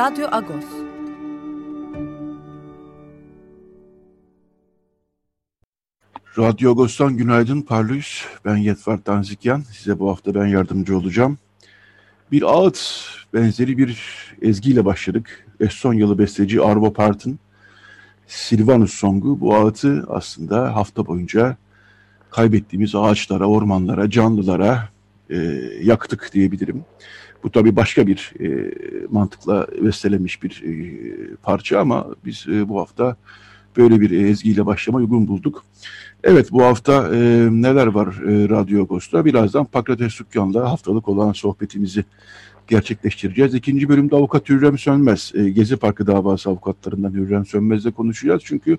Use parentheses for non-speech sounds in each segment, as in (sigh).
Radyo Agos. Radyo Agos'tan günaydın Parlus. Ben Yetvar Tanzikyan. Size bu hafta ben yardımcı olacağım. Bir ağıt benzeri bir ezgiyle başladık. Estonyalı besteci Arvo Part'ın Silvanus Song'u. Bu ağıtı aslında hafta boyunca kaybettiğimiz ağaçlara, ormanlara, canlılara e, yaktık diyebilirim. Bu tabii başka bir e, mantıkla bestelenmiş bir e, parça ama biz e, bu hafta böyle bir ezgiyle başlamayı uygun bulduk. Evet bu hafta e, neler var e, Radyo Agos'ta? Birazdan Pakrates Sükkan'la haftalık olan sohbetimizi gerçekleştireceğiz. İkinci bölümde avukat Hürrem Sönmez, e, Gezi Parkı davası avukatlarından Hürrem Sönmez'le konuşacağız. Çünkü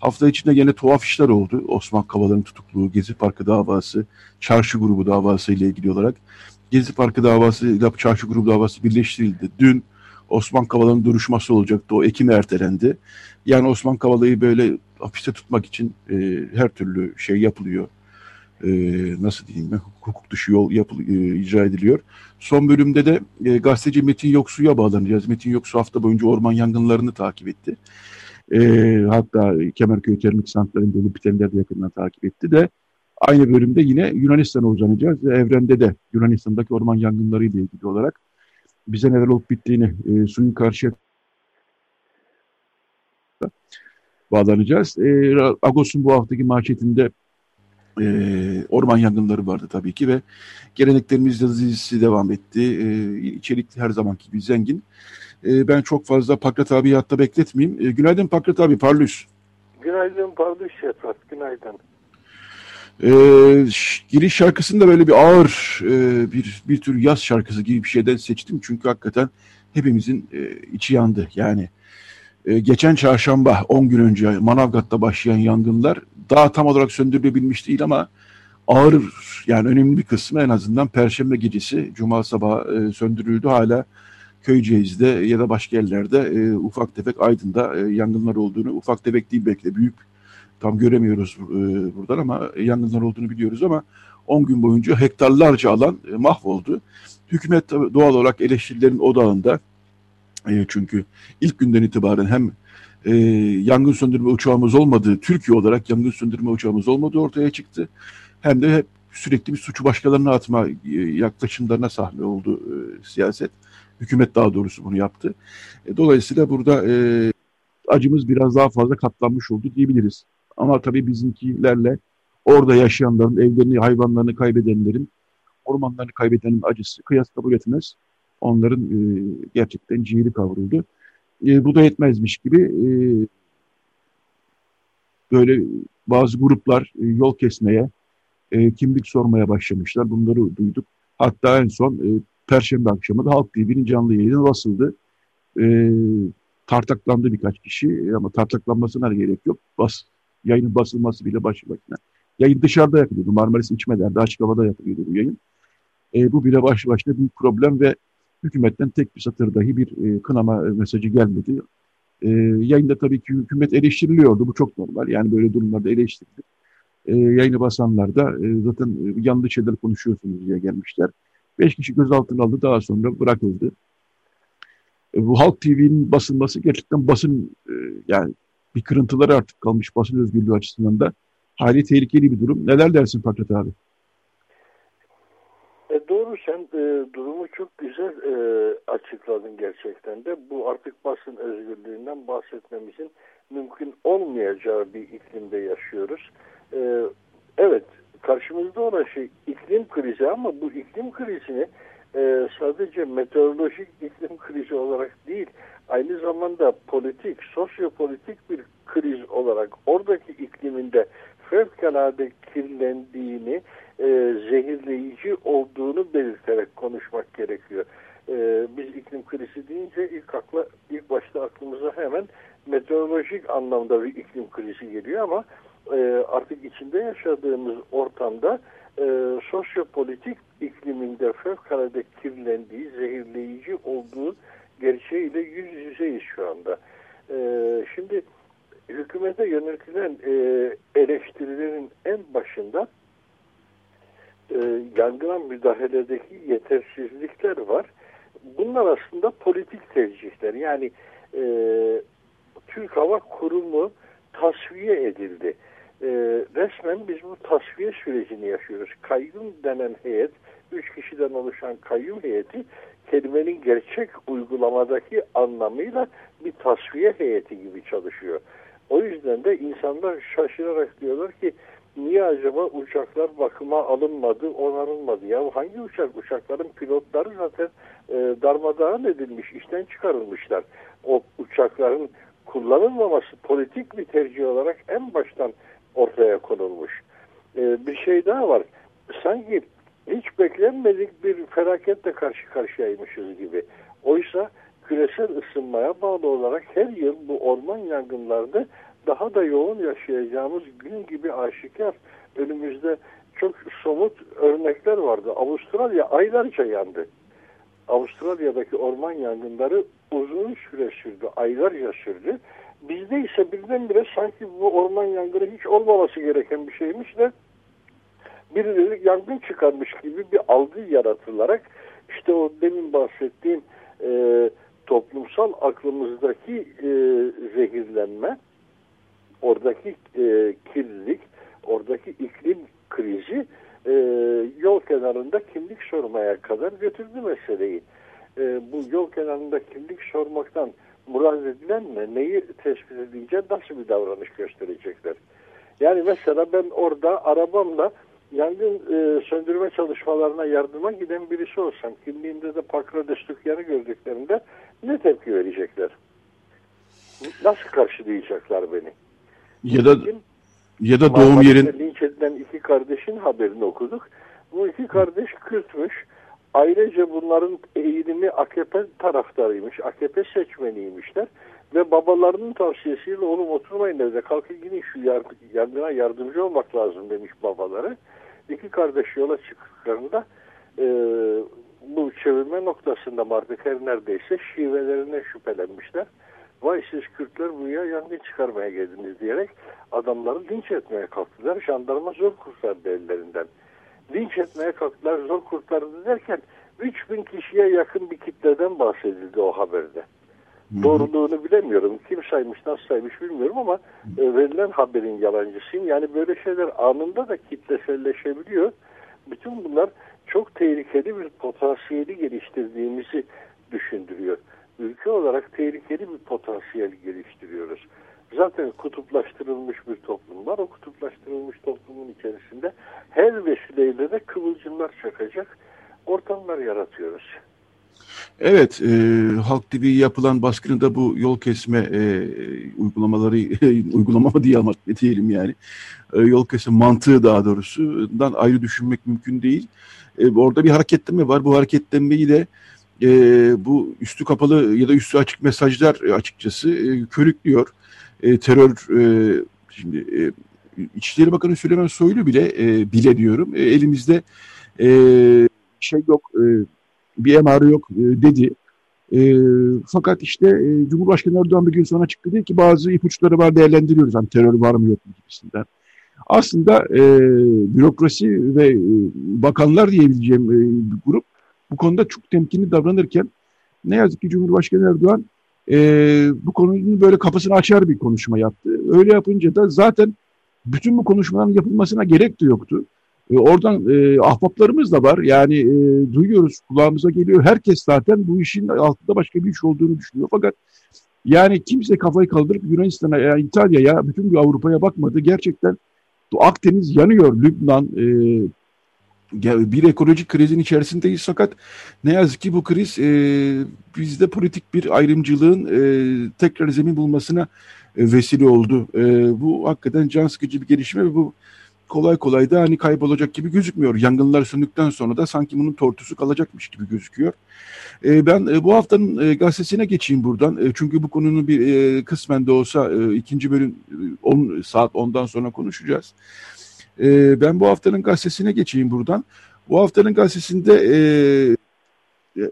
hafta içinde yine tuhaf işler oldu. Osman Kavala'nın tutukluğu, Gezi Parkı davası, Çarşı grubu davası ile ilgili olarak. Gezi Parkı davası ile Çarşı grubu davası birleştirildi. Dün Osman Kavala'nın duruşması olacaktı. O Ekim'e ertelendi. Yani Osman Kavala'yı böyle hapiste tutmak için e, her türlü şey yapılıyor. E, nasıl diyeyim ben, hukuk dışı yol yapıl, e, icra ediliyor. Son bölümde de e, gazeteci Metin Yoksu'ya bağlanacağız. Metin Yoksu hafta boyunca orman yangınlarını takip etti. E, hatta Kemerköy Termik Santrali'nde olup bitenleri de yakından takip etti de aynı bölümde yine Yunanistan'a uzanacağız. Evrende de Yunanistan'daki orman yangınları ile ilgili olarak bize neler olup bittiğini e, suyun karşıya bağlanacağız. E, Agos'un bu haftaki manşetinde e, orman yangınları vardı tabii ki ve geleneklerimiz dizisi devam etti. E, içerik her zamanki gibi zengin. E, ben çok fazla Pakrat abi hatta bekletmeyeyim. E, günaydın Pakrat abi, Parlus. Günaydın Parlus Şefat, günaydın. E, giriş şarkısını da böyle bir ağır e, bir bir tür yaz şarkısı gibi bir şeyden seçtim. Çünkü hakikaten hepimizin e, içi yandı. Yani e, geçen çarşamba 10 gün önce Manavgat'ta başlayan yangınlar daha tam olarak söndürülebilmiş değil ama ağır yani önemli bir kısmı en azından Perşembe gecesi Cuma sabahı e, söndürüldü. Hala Köyceğiz'de ya da başka yerlerde e, ufak tefek Aydın'da e, yangınlar olduğunu, ufak tefek değil belki de büyük tam göremiyoruz e, buradan ama yangınlar olduğunu biliyoruz ama 10 gün boyunca hektarlarca alan e, mahvoldu. Hükümet doğal olarak eleştirilerin odağında e, çünkü ilk günden itibaren hem e, yangın söndürme uçağımız olmadığı, Türkiye olarak yangın söndürme uçağımız olmadığı ortaya çıktı. Hem de hep sürekli bir suçu başkalarına atma e, yaklaşımlarına sahne oldu e, siyaset. Hükümet daha doğrusu bunu yaptı. E, dolayısıyla burada e, acımız biraz daha fazla katlanmış oldu diyebiliriz. Ama tabii bizimkilerle orada yaşayanların, evlerini, hayvanlarını kaybedenlerin, ormanlarını kaybedenin acısı kıyas kabul etmez. Onların e, gerçekten ciğeri kavruldu. E, bu da yetmezmiş gibi e, böyle bazı gruplar e, yol kesmeye, e, kimlik sormaya başlamışlar. Bunları duyduk. Hatta en son e, Perşembe akşamı da Halk TV'nin canlı yayını basıldı. E, tartaklandı birkaç kişi ama tartaklanmasına gerek yok. Bas, yayının basılması bile başı başına. Yayın dışarıda yapılıyordu. Marmaris içmelerde açık havada yapılıyordu bu yayın. E, bu bile başı başına büyük problem ve hükümetten tek bir satır dahi bir e, kınama mesajı gelmedi. E, yayında tabii ki hükümet eleştiriliyordu. Bu çok normal. Yani böyle durumlarda eleştirilir. E, yayını basanlar da e, zaten e, yanlış şeyler konuşuyorsunuz diye gelmişler. Beş kişi gözaltına aldı. Daha sonra bırakıldı. E, bu Halk TV'nin basılması gerçekten basın e, yani bir kırıntıları artık kalmış basın özgürlüğü açısından da hali tehlikeli bir durum. Neler dersin Fakret abi? E doğru sen e, durumu çok güzel e, açıkladın gerçekten de. Bu artık basın özgürlüğünden bahsetmemizin mümkün olmayacağı bir iklimde yaşıyoruz. E, evet karşımızda olan şey iklim krizi ama bu iklim krizini e, sadece meteorolojik iklim krizi olarak değil aynı zamanda politik, sosyopolitik bir kriz olarak oradaki ikliminde fevkalade kirlendiğini e, zehirleyici olduğunu belirterek konuşmak gerekiyor. E, biz iklim krizi deyince ilk akla ilk başta aklımıza hemen meteorolojik anlamda bir iklim krizi geliyor ama e, artık içinde yaşadığımız ortamda e, sosyopolitik ikliminde fevkalade kirlendiği, zehirleyici olduğu gerçeğiyle yüz yüzeyiz şu anda. E, şimdi hükümete yönetilen e, eleştirilerin en başında e, yangına müdahaledeki yetersizlikler var. Bunlar aslında politik tercihler. Yani e, Türk Hava Kurumu tasfiye edildi. E, resmen biz bu tasfiye sürecini yaşıyoruz. Kayyum denen heyet, üç kişiden oluşan kayyum heyeti kelimenin gerçek uygulamadaki anlamıyla bir tasfiye heyeti gibi çalışıyor. O yüzden de insanlar şaşırarak diyorlar ki niye acaba uçaklar bakıma alınmadı, onarılmadı? Ya hangi uçak? Uçakların pilotları zaten e, darmadağın edilmiş, işten çıkarılmışlar. O uçakların kullanılmaması politik bir tercih olarak en baştan ortaya konulmuş. E, bir şey daha var. Sanki hiç beklenmedik bir felaketle karşı karşıyaymışız gibi. Oysa küresel ısınmaya bağlı olarak her yıl bu orman yangınlarında daha da yoğun yaşayacağımız gün gibi aşikar. Önümüzde çok somut örnekler vardı. Avustralya aylarca yandı. Avustralya'daki orman yangınları uzun süre sürdü, aylarca sürdü. Bizde ise birdenbire sanki bu orman yangını hiç olmaması gereken bir şeymiş de birileri yangın çıkarmış gibi bir algı yaratılarak işte o demin bahsettiğim e, toplumsal aklımızdaki e, zehirlenme, oradaki e, kirlilik, oradaki iklim krizi e, yol kenarında kimlik sormaya kadar götürdü meseleyi. E, bu yol kenarında kimlik sormaktan murad edilen ne? Neyi tespit edince nasıl bir davranış gösterecekler? Yani mesela ben orada arabamla yangın e, söndürme çalışmalarına yardıma giden birisi olsam kimliğimde de Pakra Destukyan'ı gördüklerinde ne tepki verecekler? Nasıl karşılayacaklar beni? Ya da ya da doğum yerin linç edilen iki kardeşin haberini okuduk. Bu iki kardeş Kürtmüş. Ayrıca bunların eğilimi AKP taraftarıymış. AKP seçmeniymişler. Ve babalarının tavsiyesiyle oğlum oturmayın evde kalkın gidin şu yangına yardımcı olmak lazım demiş babaları. İki kardeş yola çıktıklarında e, bu çevirme noktasında her neredeyse şivelerine şüphelenmişler. Vay siz Kürtler buraya yangın çıkarmaya geldiniz diyerek adamları linç etmeye kalktılar. Jandarma zor kurtardı ellerinden. Linç etmeye kalktılar zor kurtardı derken 3000 kişiye yakın bir kitleden bahsedildi o haberde. Doğruluğunu bilemiyorum. Kim saymış, nasıl saymış bilmiyorum ama e, verilen haberin yalancısıyım. Yani böyle şeyler anında da kitleselleşebiliyor. Bütün bunlar çok tehlikeli bir potansiyeli geliştirdiğimizi düşündürüyor. Ülke olarak tehlikeli bir potansiyel geliştiriyoruz. Zaten kutuplaştırılmış bir toplum var. O kutuplaştırılmış toplumun içerisinde her vesileyle de kıvılcımlar çakacak ortamlar yaratıyoruz. Evet, e, Halk TV yapılan baskını bu yol kesme e, uygulamaları, (laughs) uygulama diye ama diyelim yani, e, yol kesme mantığı daha doğrusudan ayrı düşünmek mümkün değil. E, orada bir hareketlenme var. Bu hareketlenmeyi de e, bu üstü kapalı ya da üstü açık mesajlar açıkçası e, körüklüyor. E, terör, e, şimdi e, İçişleri Bakanı Süleyman Soylu bile, e, bile diyorum, e, elimizde e, şey yok, e, bir emarı yok e, dedi. E, fakat işte e, Cumhurbaşkanı Erdoğan bir gün sonra çıktı dedi ki bazı ipuçları var değerlendiriyoruz. Hani terör var mı yok mu gibisinden. Aslında e, bürokrasi ve e, bakanlar diyebileceğim e, bir grup bu konuda çok temkinli davranırken ne yazık ki Cumhurbaşkanı Erdoğan e, bu konunun böyle kafasını açar bir konuşma yaptı. Öyle yapınca da zaten bütün bu konuşmaların yapılmasına gerek de yoktu. E, oradan e, ahbaplarımız da var. Yani e, duyuyoruz, kulağımıza geliyor. Herkes zaten bu işin altında başka bir iş olduğunu düşünüyor. Fakat yani kimse kafayı kaldırıp Yunanistan'a, yani İtalya'ya, bütün bir Avrupa'ya bakmadı. Gerçekten Akdeniz yanıyor. Lübnan, e, bir ekolojik krizin içerisindeyiz fakat ne yazık ki bu kriz e, bizde politik bir ayrımcılığın e, tekrar zemin bulmasına e, vesile oldu. E, bu hakikaten can sıkıcı bir gelişme ve bu kolay kolay da hani kaybolacak gibi gözükmüyor. Yangınlar söndükten sonra da sanki bunun tortusu kalacakmış gibi gözüküyor. E, ben e, bu haftanın e, gazetesine geçeyim buradan. E, çünkü bu konunun bir e, kısmen de olsa e, ikinci bölüm 10 saat ondan sonra konuşacağız. E, ben bu haftanın gazetesine geçeyim buradan. Bu haftanın gazetesinde e, e,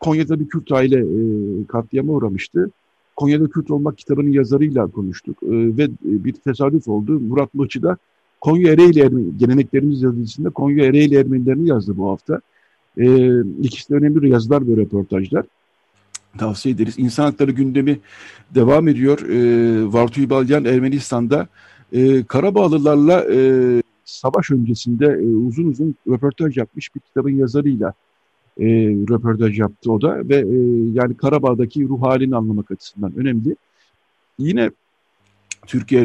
Konya'da bir Kürt aile e, katliama uğramıştı. Konya'da Kürt olmak kitabının yazarıyla konuştuk e, ve bir tesadüf oldu. Murat Mıçı da Konya Ereğli Ermeni, geleneklerimiz yazısında Konya Ereğli Ermenilerini yazdı bu hafta. E, ikisi de önemli yazılar ve röportajlar. Tavsiye ederiz. İnsan hakları gündemi devam ediyor. E, Vartu Balyan Ermenistan'da e, Karabağlılarla e, savaş öncesinde e, uzun uzun röportaj yapmış bir kitabın yazarıyla e, röportaj yaptı o da ve e, yani Karabağ'daki ruh halini anlamak açısından önemli. Yine Türkiye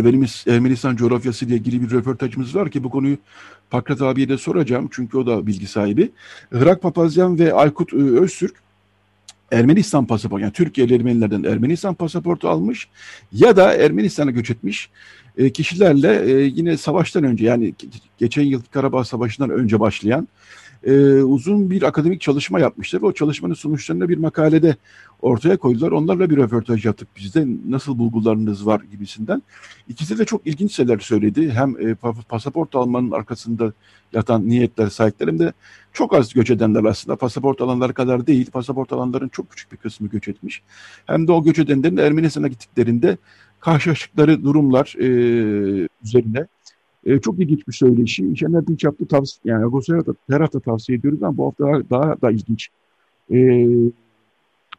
Ermenistan coğrafyası ile ilgili bir röportajımız var ki bu konuyu Pakrat abiye de soracağım çünkü o da bilgi sahibi. Hırak Papazyan ve Aykut e, Öztürk Ermenistan pasaportu yani Türkiye'li Ermenilerden Ermenistan pasaportu almış ya da Ermenistan'a göç etmiş e, kişilerle e, yine savaştan önce yani geçen yıl Karabağ Savaşı'ndan önce başlayan e, uzun bir akademik çalışma yapmışlar. O çalışmanın sonuçlarını bir makalede ortaya koydular. Onlarla bir röportaj yaptık bizde. Nasıl bulgularınız var gibisinden. İkisi de çok ilginç şeyler söyledi. Hem e, pasaport almanın arkasında yatan niyetler sahipler hem de çok az göç edenler aslında. Pasaport alanları kadar değil. Pasaport alanların çok küçük bir kısmı göç etmiş. Hem de o göç edenlerin Ermenistan'a gittiklerinde karşılaştıkları durumlar e, üzerine e, çok ilginç bir söyleşi. Şener Dinçap'ta tavsiye, yani Agos'a her hafta tavsiye ediyoruz ama bu hafta daha, daha da ilginç e,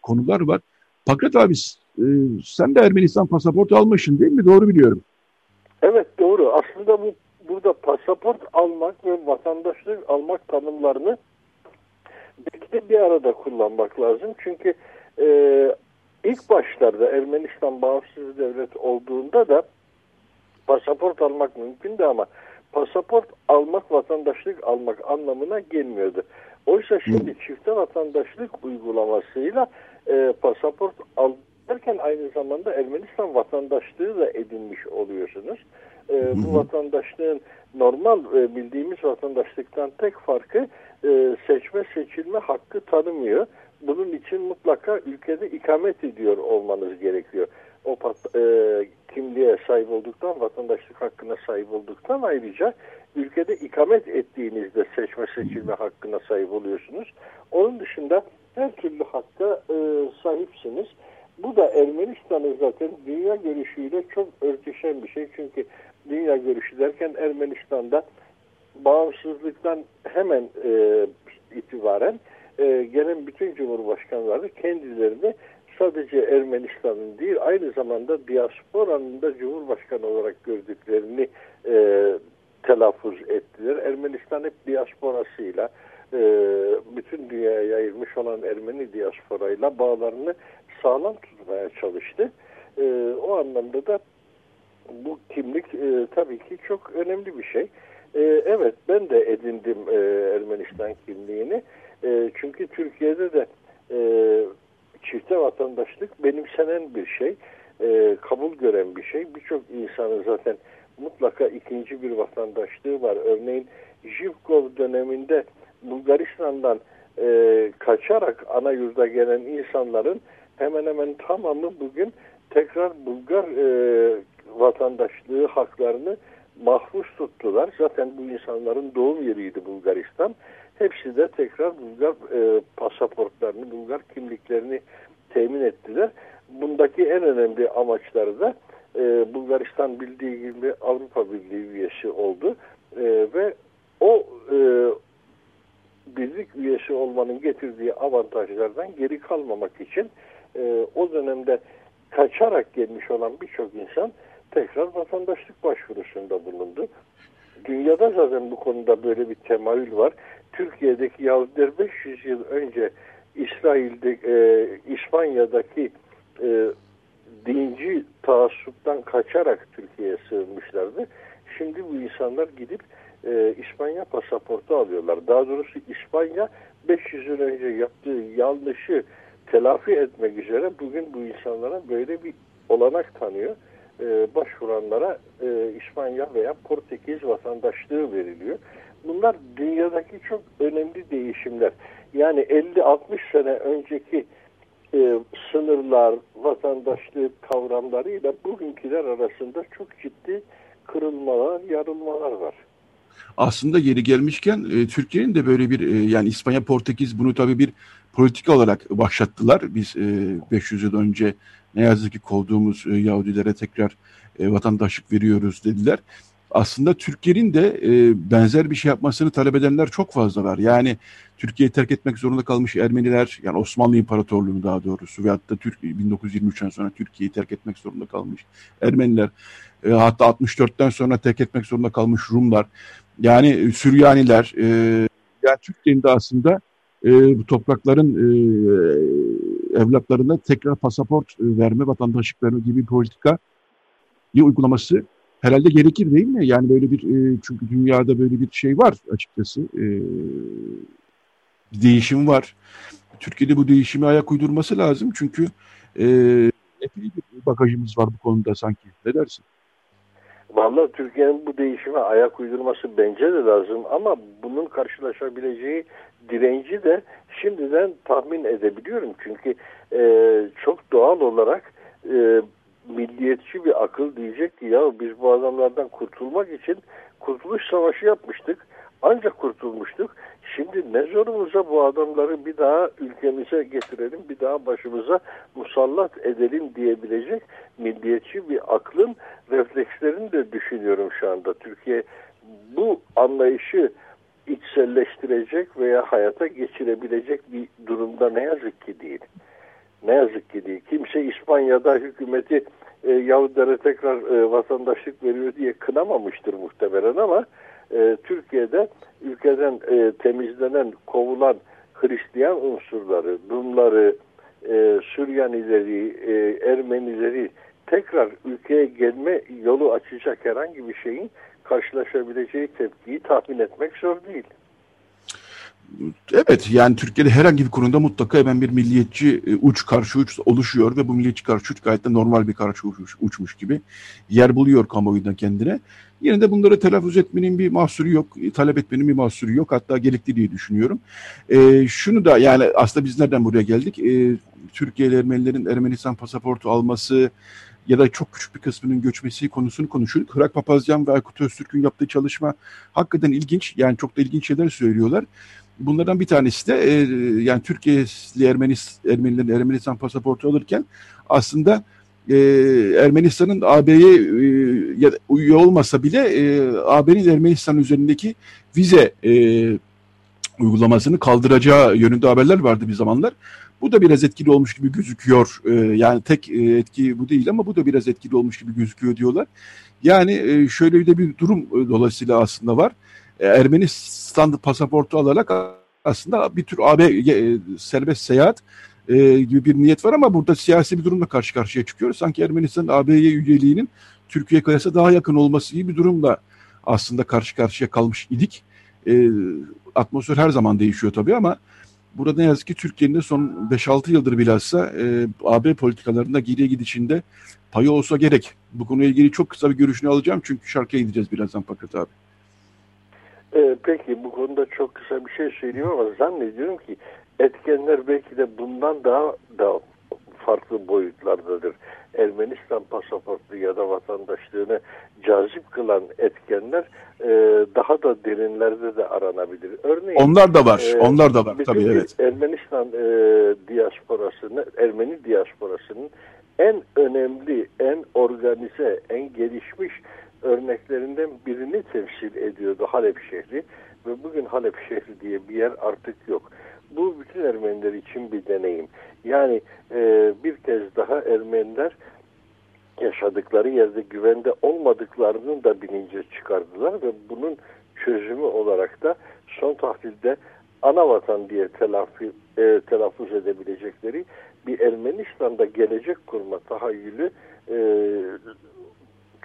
konular var. Pakrat abi e, sen de Ermenistan pasaportu almışsın değil mi? Doğru biliyorum. Evet doğru. Aslında bu burada pasaport almak ve vatandaşlık almak tanımlarını belki de bir arada kullanmak lazım. Çünkü e, ilk başlarda Ermenistan bağımsız devlet olduğunda da pasaport almak mümkündü ama pasaport almak vatandaşlık almak anlamına gelmiyordu. Oysa şimdi Hı. çifte vatandaşlık uygulamasıyla e, pasaport al derken aynı zamanda Ermenistan vatandaşlığı da edinmiş oluyorsunuz. E, bu vatandaşlığın normal e, bildiğimiz vatandaşlıktan tek farkı e, seçme seçilme hakkı tanımıyor. Bunun için mutlaka ülkede ikamet ediyor olmanız gerekiyor. O pat, e, kimliğe sahip olduktan, vatandaşlık hakkına sahip olduktan ayrıca ülkede ikamet ettiğinizde seçme seçilme hakkına sahip oluyorsunuz. Onun dışında her türlü hakka e, sahipsiniz. Bu da Ermenistan'ın zaten dünya görüşüyle çok örtüşen bir şey. Çünkü dünya görüşü derken Ermenistan'da bağımsızlıktan hemen e, itibaren e, gelen bütün cumhurbaşkanları kendilerini sadece Ermenistan'ın değil aynı zamanda diasporanın da cumhurbaşkanı olarak gördüklerini e, telaffuz ettiler. Ermenistan hep diasporasıyla e, bütün dünyaya yayılmış olan Ermeni diasporayla bağlarını sağlam tutmaya çalıştı. E, o anlamda da bu kimlik e, tabii ki çok önemli bir şey. E, evet ben de edindim e, Ermenistan kimliğini. E, çünkü Türkiye'de de e, çifte vatandaşlık benimsenen bir şey. E, kabul gören bir şey. Birçok insanın zaten mutlaka ikinci bir vatandaşlığı var. Örneğin Jivkov döneminde Bulgaristan'dan e, kaçarak ana yurda gelen insanların hemen hemen tamamı bugün tekrar Bulgar e, vatandaşlığı haklarını mahfuz tuttular. Zaten bu insanların doğum yeriydi Bulgaristan. Hepsi de tekrar Bulgar e, pasaportlarını, Bulgar kimliklerini temin ettiler. Bundaki en önemli amaçları da e, Bulgaristan bildiği gibi Avrupa Birliği üyesi oldu e, ve o e, birlik üyesi olmanın getirdiği avantajlardan geri kalmamak için e, o dönemde kaçarak gelmiş olan birçok insan tekrar vatandaşlık başvurusunda bulundu. Dünyada zaten bu konuda böyle bir temayül var. Türkiye'deki Yahudiler 500 yıl önce İsrail'de, e, İspanya'daki e, dinci taassuptan kaçarak Türkiye'ye sığınmışlardı. Şimdi bu insanlar gidip e, İspanya pasaportu alıyorlar. Daha doğrusu İspanya 500 yıl önce yaptığı yanlışı telafi etmek üzere bugün bu insanlara böyle bir olanak tanıyor. E, başvuranlara e, İspanya veya Portekiz vatandaşlığı veriliyor. Bunlar dünyadaki çok önemli değişimler. Yani 50-60 sene önceki e, sınırlar, vatandaşlık kavramlarıyla bugünküler arasında çok ciddi kırılmalar, yarılmalar var. Aslında yeri gelmişken Türkiye'nin de böyle bir yani İspanya, Portekiz bunu tabii bir politika olarak başlattılar. Biz e, 500 yıl önce ne yazık ki kovduğumuz e, Yahudilere tekrar e, vatandaşlık veriyoruz dediler. Aslında Türkiye'nin de e, benzer bir şey yapmasını talep edenler çok fazla var. Yani Türkiye'yi terk etmek zorunda kalmış Ermeniler, yani Osmanlı İmparatorluğu'nu daha doğrusu ve hatta Türk 1923'ten sonra Türkiye'yi terk etmek zorunda kalmış Ermeniler, e, hatta 64'ten sonra terk etmek zorunda kalmış Rumlar, yani Süryaniler, e, yani Türkiye'nin de aslında e, bu toprakların e, evlatlarına tekrar pasaport e, verme, vatandaşlık verme gibi bir politika uygulaması herhalde gerekir değil mi? Yani böyle bir e, çünkü dünyada böyle bir şey var açıkçası. E, bir değişim var. Türkiye'de bu değişimi ayak uydurması lazım çünkü epey bir bagajımız var bu konuda sanki. Ne dersin? Vallahi Türkiye'nin bu değişime ayak uydurması bence de lazım ama bunun karşılaşabileceği direnci de şimdiden tahmin edebiliyorum. Çünkü e, çok doğal olarak e, milliyetçi bir akıl diyecek ki ya biz bu adamlardan kurtulmak için kurtuluş savaşı yapmıştık. Ancak kurtulmuştuk. Şimdi ne zorumuza bu adamları bir daha ülkemize getirelim, bir daha başımıza musallat edelim diyebilecek milliyetçi bir aklın reflekslerini de düşünüyorum şu anda. Türkiye bu anlayışı içselleştirecek veya hayata geçirebilecek bir durumda ne yazık ki değil. Ne yazık ki değil. Kimse İspanya'da hükümeti e, Yahudilere tekrar e, vatandaşlık veriyor diye kınamamıştır muhtemelen ama e, Türkiye'de ülkeden e, temizlenen, kovulan Hristiyan unsurları, Rumları, e, Süryanileri, e, Ermenileri tekrar ülkeye gelme yolu açacak herhangi bir şeyin karşılaşabileceği tepkiyi tahmin etmek zor değil. Evet yani Türkiye'de herhangi bir konuda mutlaka hemen bir milliyetçi e, uç karşı uç oluşuyor ve bu milliyetçi karşı uç gayet de normal bir karşı uç, uçmuş gibi yer buluyor kamuoyunda kendine. Yine de bunları telaffuz etmenin bir mahsuru yok, talep etmenin bir mahsuru yok hatta gerekli diye düşünüyorum. E, şunu da yani aslında biz nereden buraya geldik? E, Türkiye'li Ermenilerin Ermenistan pasaportu alması, ya da çok küçük bir kısmının göçmesi konusunu konuşuyor. Kırak Papazyan ve Aykut Öztürk'ün yaptığı çalışma hakikaten ilginç. Yani çok da ilginç şeyler söylüyorlar. Bunlardan bir tanesi de e, yani Türkiye'li Ermenis, Ermenilerin Ermenistan pasaportu alırken aslında e, Ermenistan'ın AB'ye e, üye olmasa bile e, AB'nin Ermenistan üzerindeki vize e, uygulamasını kaldıracağı yönünde haberler vardı bir zamanlar. Bu da biraz etkili olmuş gibi gözüküyor. E, yani tek e, etki bu değil ama bu da biraz etkili olmuş gibi gözüküyor diyorlar. Yani e, şöyle de bir durum e, dolayısıyla aslında var. E, pasaportu alarak aslında bir tür AB serbest seyahat gibi bir niyet var ama burada siyasi bir durumla karşı karşıya çıkıyoruz. Sanki Ermenistan'ın AB'ye üyeliğinin Türkiye kıyasla daha yakın olması gibi bir durumla aslında karşı karşıya kalmış idik. E, atmosfer her zaman değişiyor tabii ama burada ne yazık ki Türkiye'nin de son 5-6 yıldır bilhassa e, AB politikalarında geriye gidişinde payı olsa gerek. Bu konuyla ilgili çok kısa bir görüşünü alacağım çünkü şarkıya gideceğiz birazdan Fakat abi. Ee, peki bu konuda çok kısa bir şey söyleyeyim ama zannediyorum ki etkenler belki de bundan daha da farklı boyutlardadır. Ermenistan pasaportu ya da vatandaşlığını cazip kılan etkenler e, daha da derinlerde de aranabilir. Örneğin onlar da var. E, onlar da var tabii evet. Ermenistan e, diasporasını, Ermeni diasporasının en önemli, en organize, en gelişmiş örneklerinden birini temsil ediyordu Halep şehri ve bugün Halep şehri diye bir yer artık yok. Bu bütün Ermeniler için bir deneyim. Yani e, bir kez daha Ermeniler yaşadıkları yerde güvende olmadıklarının da bilince çıkardılar ve bunun çözümü olarak da son tahlilde ana vatan diye telafi, e, telaffuz edebilecekleri bir Ermenistan'da gelecek kurma tahayyülü e,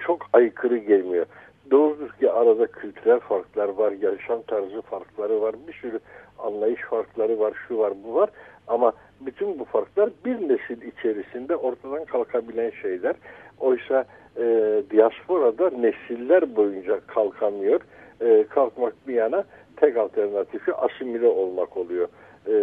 çok aykırı gelmiyor. Doğrudur ki arada kültürel farklar var, yaşam tarzı farkları var, bir sürü anlayış farkları var, şu var, bu var. Ama bütün bu farklar bir nesil içerisinde ortadan kalkabilen şeyler. Oysa e, diasporada nesiller boyunca kalkamıyor. E, kalkmak bir yana tek alternatifi asimile olmak oluyor. E,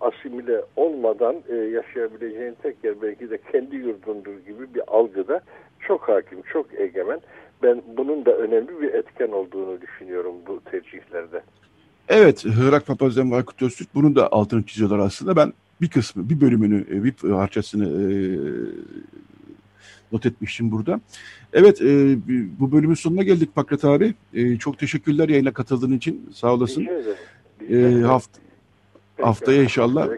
asimile olmadan e, yaşayabileceğin tek yer belki de kendi yurdundur gibi bir algıda çok hakim, çok egemen. Ben bunun da önemli bir etken olduğunu düşünüyorum bu tercihlerde. Evet, Hırak ve Aykut Öztürk bunun da altını çiziyorlar aslında. Ben bir kısmı, bir bölümünü, e, bir parçasını e, not etmiştim burada. Evet, e, bu bölümün sonuna geldik Pakrat abi. E, çok teşekkürler yayına katıldığın için. Sağ olasın. E, haft haftaya inşallah.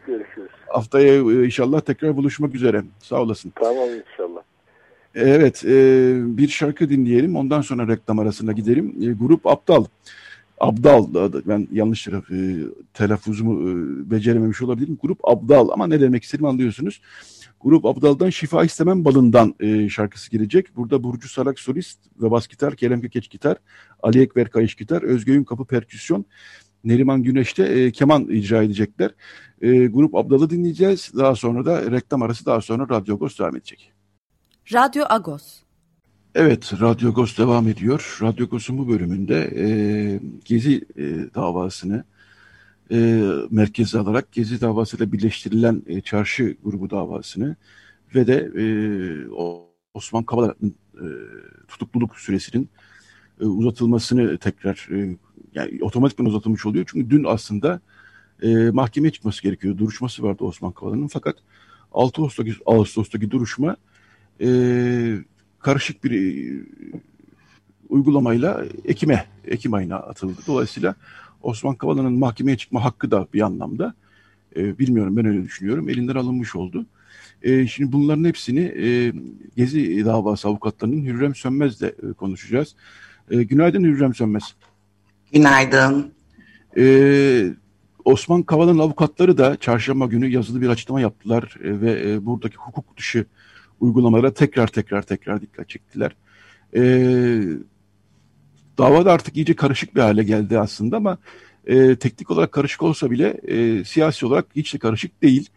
Haftaya inşallah tekrar buluşmak üzere. Sağ olasın. Tamam inşallah. Evet, e, bir şarkı dinleyelim. Ondan sonra reklam arasına gidelim. E, grup Aptal. Abdal, ben yanlış e, telaffuzumu e, becerememiş olabilirim. Grup Abdal ama ne demek istediğimi anlıyorsunuz. Grup Abdal'dan Şifa İstemem Balından e, şarkısı gelecek. Burada Burcu Sarak solist ve bas gitar, Kerem Kekeç gitar, Ali Ekber kayış gitar, Özgün Kapı perküsyon, Neriman Güneş'te e, keman icra edecekler. E, Grup Abdal'ı dinleyeceğiz. Daha sonra da reklam arası daha sonra Radyo Agos devam edecek. Radyo Agos. Evet, Radyo Agos devam ediyor. Radyo Agos'un bu bölümünde e, Gezi e, davasını e, merkeze alarak Gezi davasıyla birleştirilen e, çarşı grubu davasını ve de e, Osman Kavala'nın e, tutukluluk süresinin e, uzatılmasını tekrar e, yani otomatikman uzatılmış oluyor. Çünkü dün aslında e, mahkemeye çıkması gerekiyor. Duruşması vardı Osman Kavala'nın fakat 6 Ağustos'taki, Ağustos'taki duruşma e, karışık bir e, uygulamayla Ekim'e, Ekim ayına atıldı. Dolayısıyla Osman Kavala'nın mahkemeye çıkma hakkı da bir anlamda e, bilmiyorum ben öyle düşünüyorum elinden alınmış oldu. E, şimdi bunların hepsini e, Gezi davası avukatlarının Hürrem Sönmez'le e, konuşacağız. E, günaydın Hürrem Sönmez. Günaydın. E, Osman Kavala'nın avukatları da çarşamba günü yazılı bir açıklama yaptılar e, ve e, buradaki hukuk dışı uygulamalara tekrar tekrar tekrar dikkat çektiler. E, dava da artık iyice karışık bir hale geldi aslında ama e, teknik olarak karışık olsa bile e, siyasi olarak hiç de karışık değil.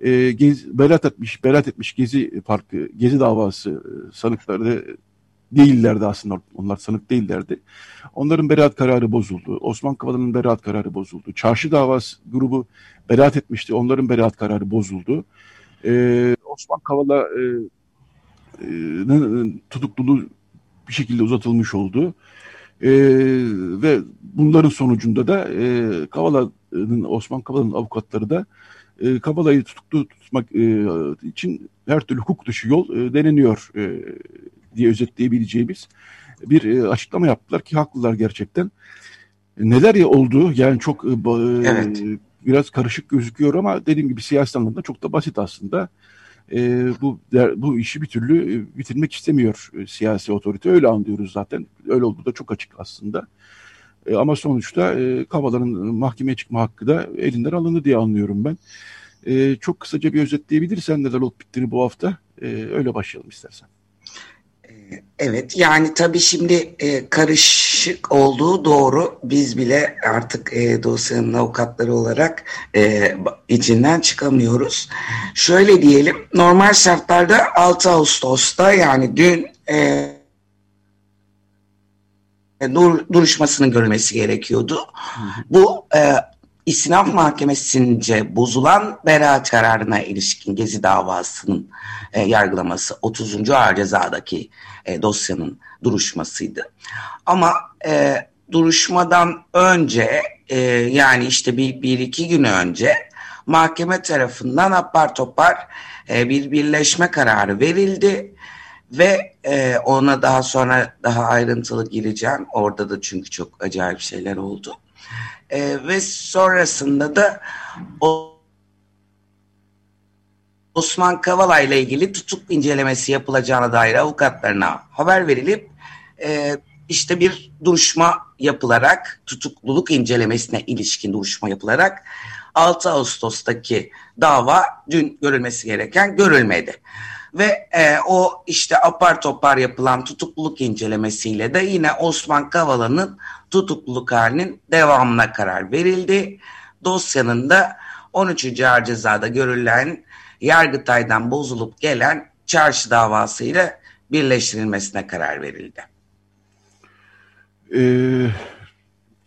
E, gez, berat etmiş, berat etmiş Gezi Parkı, Gezi davası e, sanıkları değillerdi aslında. Onlar sanık değillerdi. Onların beraat kararı bozuldu. Osman Kavala'nın beraat kararı bozuldu. Çarşı davası grubu beraat etmişti. Onların beraat kararı bozuldu. Ee, Osman Kavala'nın e, e, tutukluluğu bir şekilde uzatılmış oldu. E, ve bunların sonucunda da e, Kavala'nın, Osman Kavala'nın avukatları da e, Kavala'yı tutuklu tutmak e, için her türlü hukuk dışı yol e, deneniyor e, diye özetleyebileceğimiz bir e, açıklama yaptılar ki haklılar gerçekten. Neler ya oldu yani çok e, evet. biraz karışık gözüküyor ama dediğim gibi siyasi anlamda çok da basit aslında. E, bu bu işi bir türlü e, bitirmek istemiyor e, siyasi otorite öyle anlıyoruz zaten öyle olduğu da çok açık aslında. E, ama sonuçta e, Kavala'nın mahkemeye çıkma hakkı da elinden alındı diye anlıyorum ben. E, çok kısaca bir özetleyebilirsen neler olup bittiğini bu hafta e, öyle başlayalım istersen. Evet yani tabii şimdi e, karışık olduğu doğru biz bile artık e, dosyanın avukatları olarak e, içinden çıkamıyoruz. Şöyle diyelim normal şartlarda 6 Ağustos'ta yani dün e, dur, duruşmasının görülmesi gerekiyordu. Bu e, İstinaf Mahkemesi'nce bozulan beraat kararına ilişkin Gezi davasının e, yargılaması 30. Ağır Ceza'daki e, dosyanın duruşmasıydı. Ama e, duruşmadan önce e, yani işte bir, bir iki gün önce mahkeme tarafından apar topar e, bir birleşme kararı verildi ve e, ona daha sonra daha ayrıntılı gireceğim. Orada da çünkü çok acayip şeyler oldu. E, ve sonrasında da o Osman Kavala ile ilgili tutuk incelemesi yapılacağına dair avukatlarına haber verilip e, işte bir duruşma yapılarak tutukluluk incelemesine ilişkin duruşma yapılarak 6 Ağustos'taki dava dün görülmesi gereken görülmedi. Ve e, o işte apar topar yapılan tutukluluk incelemesiyle de yine Osman Kavala'nın tutukluluk halinin devamına karar verildi. Dosyanın da 13. Ağır Ceza'da görülen Yargıtay'dan bozulup gelen çarşı davasıyla birleştirilmesine karar verildi. Ee,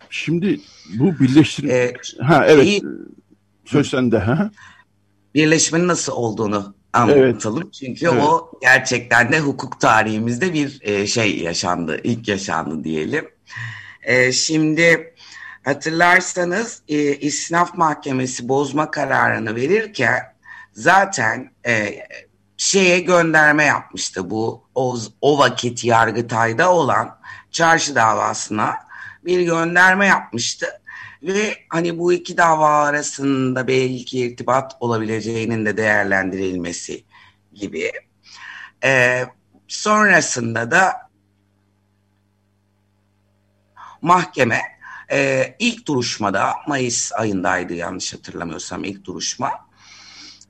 şimdi bu birleştirilme... Ee, ha evet. Iyi, Söz sende. Ha? Birleşmenin nasıl olduğunu anlatalım. Evet. Çünkü evet. o gerçekten de hukuk tarihimizde bir e, şey yaşandı. ilk yaşandı diyelim. E, şimdi hatırlarsanız e, İsnaf Mahkemesi bozma kararını verirken zaten e, şeye gönderme yapmıştı bu o, o vakit Yargıtay'da olan çarşı davasına bir gönderme yapmıştı. Ve hani bu iki dava arasında belki irtibat olabileceğinin de değerlendirilmesi gibi. Ee, sonrasında da mahkeme e, ilk duruşmada Mayıs ayındaydı yanlış hatırlamıyorsam ilk duruşma.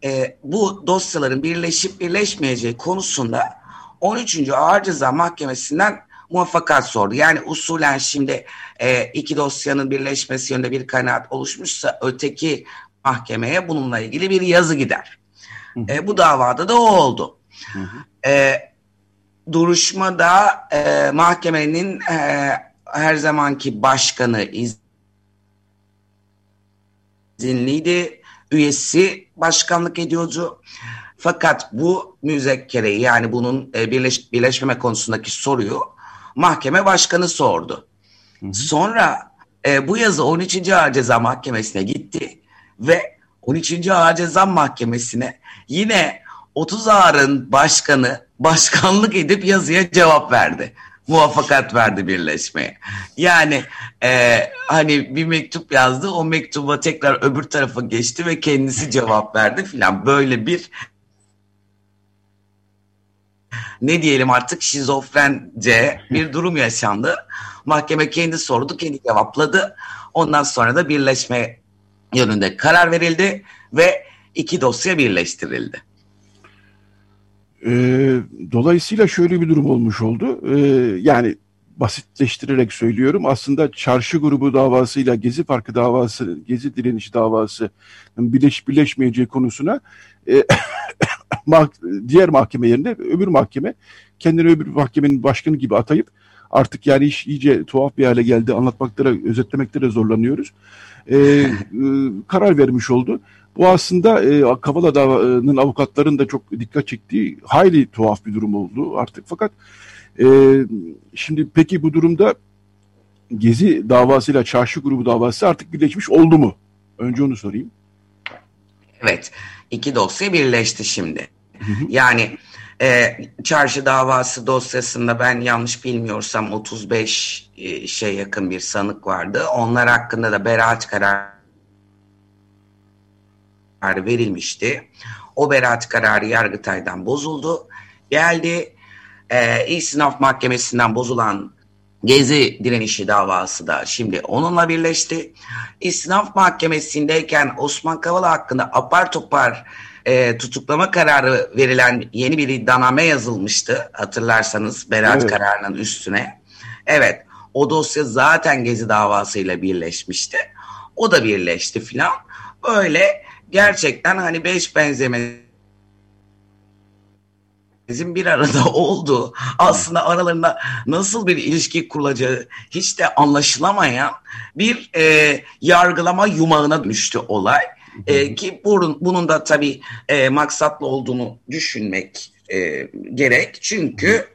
E, bu dosyaların birleşip birleşmeyeceği konusunda 13. Ağır Ceza Mahkemesi'nden muvaffakat sordu. Yani usulen şimdi e, iki dosyanın birleşmesi yönünde bir kanaat oluşmuşsa öteki mahkemeye bununla ilgili bir yazı gider. E, bu davada da o oldu. E, duruşmada e, mahkemenin e, her zamanki başkanı izinliydi. Üyesi başkanlık ediyordu. Fakat bu müzekkereyi yani bunun e, birleş, birleşmeme konusundaki soruyu mahkeme başkanı sordu. Hı hı. Sonra e, bu yazı 13. Ağır Ceza Mahkemesi'ne gitti ve 13. Ağır Ceza Mahkemesi'ne yine 30 ağırın başkanı başkanlık edip yazıya cevap verdi. Muvaffakat verdi birleşmeye. Yani e, hani bir mektup yazdı o mektuba tekrar öbür tarafa geçti ve kendisi cevap verdi filan. Böyle bir ne diyelim artık şizofrence bir durum yaşandı. Mahkeme kendi sordu, kendi cevapladı. Ondan sonra da birleşme yönünde karar verildi ve iki dosya birleştirildi. E, dolayısıyla şöyle bir durum olmuş oldu. E, yani basitleştirerek söylüyorum. Aslında çarşı grubu davasıyla Gezi Parkı davası, Gezi direnişi davası birleş, birleşmeyeceği konusuna e, (coughs) diğer mahkeme yerine öbür mahkeme kendini öbür mahkemenin başkanı gibi atayıp artık yani iş iyice tuhaf bir hale geldi. Anlatmakta da özetlemekte de zorlanıyoruz. Ee, e, karar vermiş oldu. Bu aslında e, Kavala davanın avukatların da çok dikkat çektiği hayli tuhaf bir durum oldu artık. Fakat e, şimdi peki bu durumda Gezi davasıyla Çarşı grubu davası artık birleşmiş oldu mu? Önce onu sorayım. Evet. iki dosya birleşti şimdi. Yani e, çarşı davası dosyasında ben yanlış bilmiyorsam 35 e, şey yakın bir sanık vardı. Onlar hakkında da beraat kararı verilmişti. O beraat kararı Yargıtay'dan bozuldu. Geldi e, Sınav Mahkemesi'nden bozulan Gezi direnişi davası da şimdi onunla birleşti. İstinaf Mahkemesi'ndeyken Osman Kavala hakkında apar topar e, tutuklama kararı verilen yeni bir iddianame yazılmıştı. Hatırlarsanız beraat evet. kararının üstüne. Evet o dosya zaten Gezi davasıyla birleşmişti. O da birleşti filan. Böyle gerçekten hani beş benzemesi bizim bir arada (laughs) oldu. Aslında aralarında nasıl bir ilişki kurulacağı hiç de anlaşılamayan bir e, yargılama yumağına düştü olay. E, ki bunun, bunun da tabii e, maksatlı olduğunu düşünmek e, gerek. Çünkü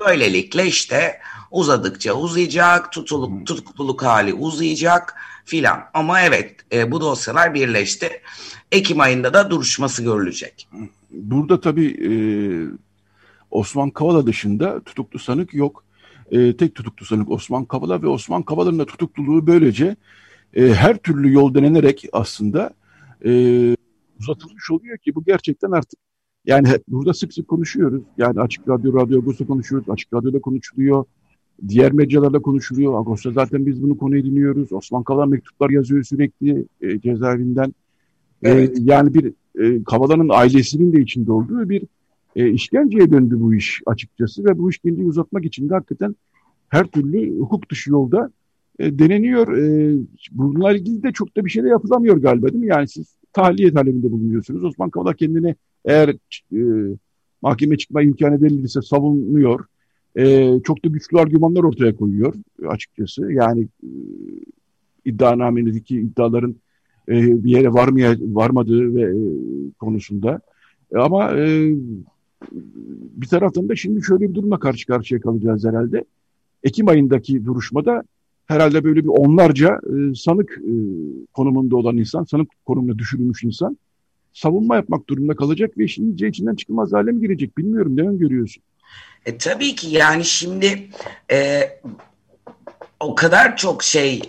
böylelikle işte uzadıkça uzayacak, tutuluk, tutukluluk hali uzayacak filan. Ama evet e, bu dosyalar birleşti. Ekim ayında da duruşması görülecek. Burada tabii e, Osman Kavala dışında tutuklu sanık yok. E, tek tutuklu sanık Osman Kavala ve Osman Kavala'nın da tutukluluğu böylece e, her türlü yol denenerek aslında e, uzatılmış oluyor ki bu gerçekten artık yani burada sık sık konuşuyoruz. Yani Açık Radyo, Radyo Agos'ta konuşuyoruz. Açık Radyo'da konuşuluyor. Diğer medyalarda konuşuluyor. Agos'ta zaten biz bunu konu ediniyoruz. Osman Kavala mektuplar yazıyor sürekli e, cezaevinden. E, evet. E, yani bir e, Kavala'nın ailesinin de içinde olduğu bir e, işkenceye döndü bu iş açıkçası ve bu işkenceyi uzatmak için de hakikaten her türlü hukuk dışı yolda e, deneniyor. E, bununla ilgili de çok da bir şey de yapılamıyor galiba değil mi? Yani siz tahliye talebinde bulunuyorsunuz. Osman Kavala kendine eğer e, mahkeme çıkma imkanı verilirse savunuyor. E, çok da güçlü argümanlar ortaya koyuyor açıkçası. Yani e, iddianamedeki iddiaların e, bir yere varmaya varmadığı ve e, konusunda. E, ama bir taraftan da şimdi şöyle bir durumla karşı karşıya kalacağız herhalde. Ekim ayındaki duruşmada herhalde böyle bir onlarca sanık konumunda olan insan, sanık konumuna düşürülmüş insan savunma yapmak durumunda kalacak ve işin içinden çıkılmaz hale mi girecek bilmiyorum. Ne öngörüyorsun? E, tabii ki yani şimdi e, o kadar çok şey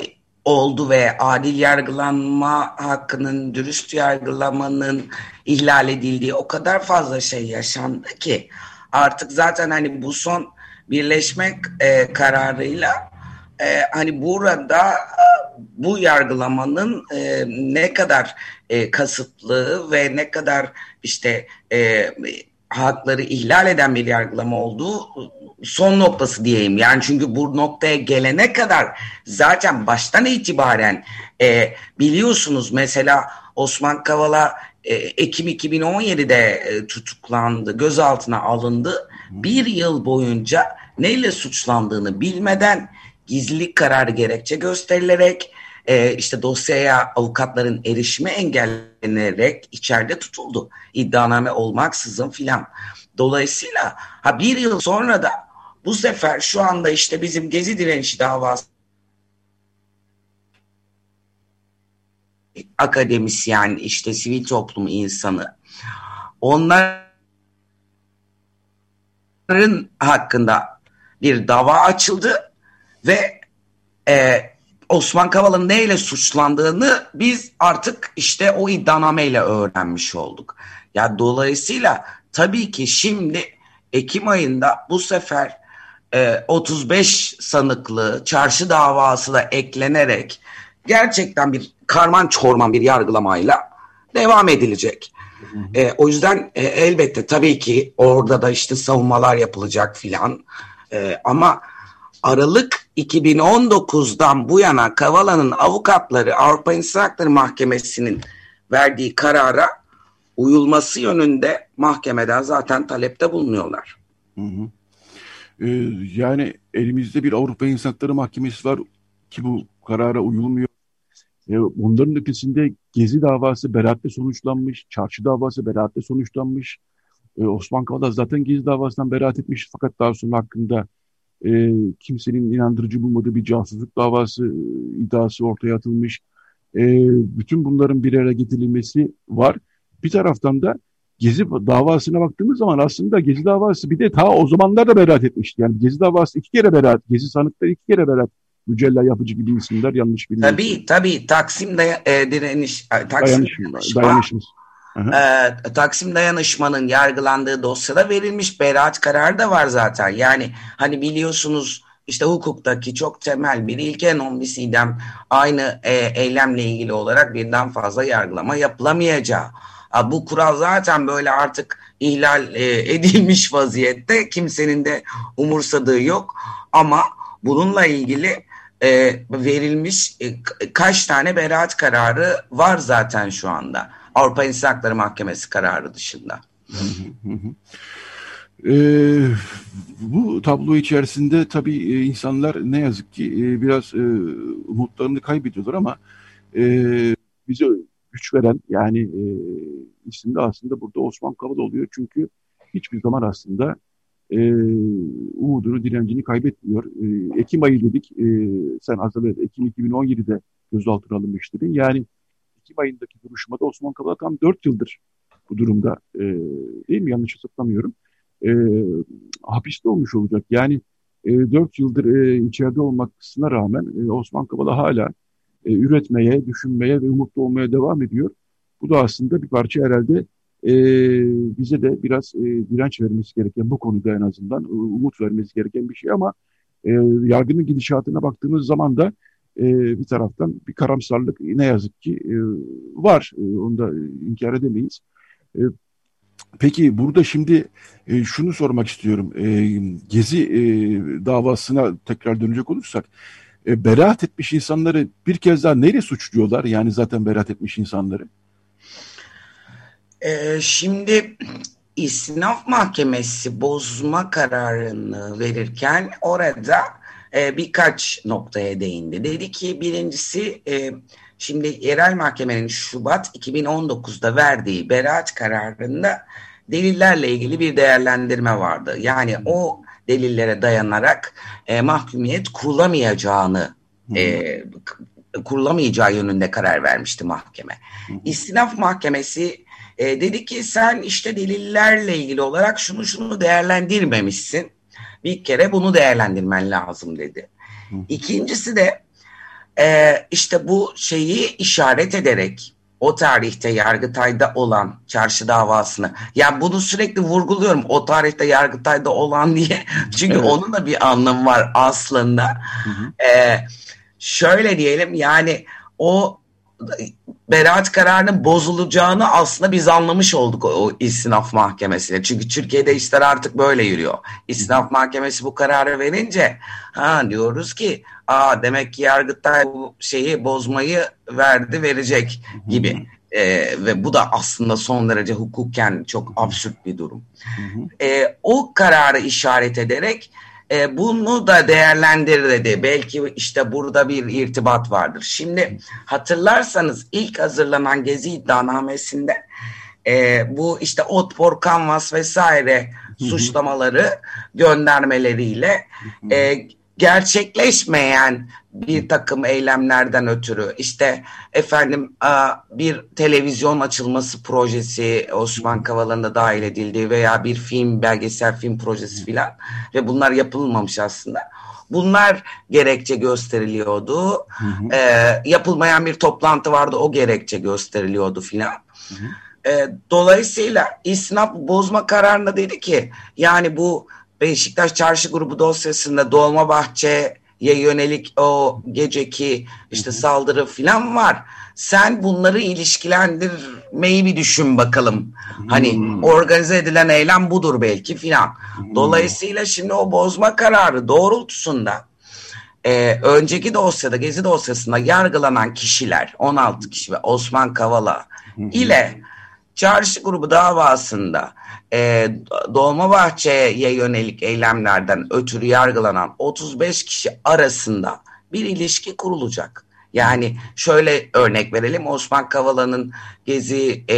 oldu ve adil yargılanma hakkının, dürüst yargılamanın ihlal edildiği o kadar fazla şey yaşandı ki artık zaten hani bu son birleşmek e, kararıyla e, hani burada bu yargılamanın e, ne kadar e, kasıtlı ve ne kadar işte e, hakları ihlal eden bir yargılama olduğu son noktası diyeyim. Yani çünkü bu noktaya gelene kadar zaten baştan itibaren e, biliyorsunuz mesela Osman Kavala e, Ekim 2017'de e, tutuklandı, gözaltına alındı. Bir yıl boyunca neyle suçlandığını bilmeden gizlilik kararı gerekçe gösterilerek e, işte dosyaya avukatların erişimi engellenerek içeride tutuldu. İddianame olmaksızın filan. Dolayısıyla ha bir yıl sonra da bu sefer şu anda işte bizim Gezi direnişi davası akademisyen, işte sivil toplum insanı onların hakkında bir dava açıldı ve e, Osman Kavala'nın neyle suçlandığını biz artık işte o iddianameyle öğrenmiş olduk. Ya dolayısıyla tabii ki şimdi Ekim ayında bu sefer e, 35 sanıklı çarşı davası da eklenerek gerçekten bir karman çorman bir yargılamayla devam edilecek. E, o yüzden e, elbette tabii ki orada da işte savunmalar yapılacak filan. E, ama Aralık 2019'dan bu yana Kavala'nın avukatları Avrupa İnsan Hakları Mahkemesi'nin verdiği karara uyulması yönünde mahkemeden zaten talepte bulunuyorlar. Hı hı. Ee, yani elimizde bir Avrupa İnsan Hakları Mahkemesi var ki bu karara uyulmuyor. Ee, bunların ötesinde Gezi davası beraatle sonuçlanmış, Çarşı davası beraatle sonuçlanmış. Ee, Osman Kavala zaten Gezi davasından beraat etmiş fakat daha sonra hakkında e, kimsenin inandırıcı bulmadığı bir casusluk davası e, iddiası ortaya atılmış. E, bütün bunların bir araya getirilmesi var. Bir taraftan da Gezi davasına baktığımız zaman aslında Gezi davası bir de ta o zamanlar da beraat etmişti. Yani Gezi davası iki kere beraat, Gezi sanıkları iki kere beraat. Mücella Yapıcı gibi isimler yanlış bilmiyorum. Tabii tabii Taksim'de e, direniş, Taksim dayanışma, dayanışmış. E, Taksim dayanışmanın yargılandığı dosyada verilmiş beraat kararı da var zaten. Yani hani biliyorsunuz işte hukuktaki çok temel bir ilke non aynı e, eylemle ilgili olarak birden fazla yargılama yapılamayacağı. Bu kural zaten böyle artık ihlal e, (laughs) edilmiş vaziyette. Kimsenin de umursadığı yok. Ama bununla ilgili e, verilmiş e, kaç tane beraat kararı var zaten şu anda. Avrupa İnsan Hakları Mahkemesi kararı dışında. (laughs) Ee, bu tablo içerisinde tabii e, insanlar ne yazık ki e, biraz e, umutlarını kaybediyorlar ama e, bize güç veren yani e, isim de aslında burada Osman Kavala oluyor. Çünkü hiçbir zaman aslında e, umudunu, direncini kaybetmiyor. E, Ekim ayı dedik. E, sen hazırladın. Ekim 2017'de gözaltına alınmış dedin. Yani Ekim ayındaki duruşmada Osman Kavala tam 4 yıldır bu durumda. E, değil mi? Yanlış hatırlamıyorum. E, hapiste olmuş olacak. Yani e, 4 yıldır e, içeride olmasına rağmen e, Osman Kavala hala e, üretmeye, düşünmeye ve umutlu olmaya devam ediyor. Bu da aslında bir parça herhalde e, bize de biraz e, direnç vermesi gereken bu konuda en azından e, umut vermesi gereken bir şey ama e, yargının gidişatına baktığımız zaman da e, bir taraftan bir karamsarlık ne yazık ki e, var. E, onu da inkar edemeyiz. E, peki burada şimdi e, şunu sormak istiyorum. E, Gezi e, davasına tekrar dönecek olursak e, beraat etmiş insanları bir kez daha neyle suçluyorlar? Yani zaten beraat etmiş insanları. Ee, şimdi İstinaf Mahkemesi bozma kararını verirken orada e, birkaç noktaya değindi. Dedi ki birincisi e, şimdi yerel mahkemenin Şubat 2019'da verdiği beraat kararında delillerle ilgili bir değerlendirme vardı. Yani o delillere dayanarak e, mahkumiyet kurulamayacağını e, kurulamayacağı yönünde karar vermişti mahkeme. İstinaf Mahkemesi e, dedi ki sen işte delillerle ilgili olarak şunu şunu değerlendirmemişsin. Bir kere bunu değerlendirmen lazım dedi. İkincisi de e, işte bu şeyi işaret ederek o tarihte Yargıtay'da olan çarşı davasını. Ya bunu sürekli vurguluyorum o tarihte Yargıtay'da olan (laughs) diye. Çünkü evet. onun da bir anlamı var aslında. Hı hı. Ee, şöyle diyelim yani o beraat kararının bozulacağını aslında biz anlamış olduk o, o istinaf mahkemesiyle. Çünkü Türkiye'de işler artık böyle yürüyor. İstinaf mahkemesi bu kararı verince ha diyoruz ki aa demek ki Yargıtay bu şeyi bozmayı verdi verecek gibi. Ee, ve bu da aslında son derece hukuken çok absürt bir durum. Ee, o kararı işaret ederek e, bunu da değerlendir dedi. Belki işte burada bir irtibat vardır. Şimdi hatırlarsanız ilk hazırlanan Gezi iddianamesinde e, bu işte Otpor, Canvas vesaire suçlamaları göndermeleriyle e, gerçekleşmeyen bir takım eylemlerden ötürü işte efendim bir televizyon açılması projesi Osman Kavala'nın da dahil edildiği veya bir film belgesel film projesi filan ve bunlar yapılmamış aslında. Bunlar gerekçe gösteriliyordu. Hı hı. E, yapılmayan bir toplantı vardı o gerekçe gösteriliyordu filan. E, dolayısıyla isnap bozma kararında dedi ki yani bu Beşiktaş Çarşı Grubu dosyasında Dolmabahçe'ye yönelik o geceki işte saldırı falan var. Sen bunları ilişkilendirmeyi bir düşün bakalım. Hani hmm. organize edilen eylem budur belki filan. Dolayısıyla şimdi o bozma kararı doğrultusunda e, önceki dosyada Gezi dosyasında yargılanan kişiler 16 kişi ve Osman Kavala ile Çarşı grubu davasında e, Dolmabahçe'ye yönelik eylemlerden ötürü yargılanan 35 kişi arasında bir ilişki kurulacak. Yani şöyle örnek verelim Osman Kavala'nın gezi e,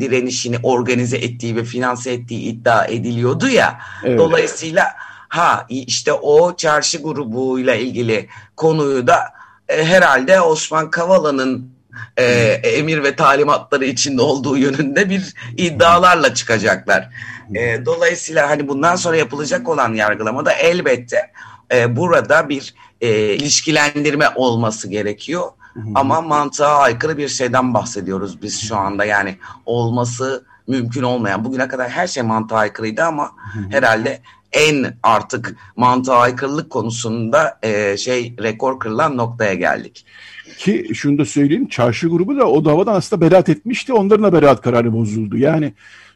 direnişini organize ettiği ve finanse ettiği iddia ediliyordu ya. Evet. Dolayısıyla ha işte o çarşı grubuyla ilgili konuyu da e, herhalde Osman Kavala'nın e, emir ve talimatları içinde olduğu yönünde bir iddialarla çıkacaklar. E, dolayısıyla hani bundan sonra yapılacak olan yargılamada elbette e, burada bir e, ilişkilendirme olması gerekiyor. Ama mantığa aykırı bir şeyden bahsediyoruz biz şu anda yani olması mümkün olmayan. Bugüne kadar her şey mantığa aykırıydı ama herhalde en artık mantığa aykırılık konusunda e, şey rekor kırılan noktaya geldik. Ki şunu da söyleyeyim çarşı grubu da o davadan aslında beraat etmişti. Onların da beraat kararı bozuldu. Yani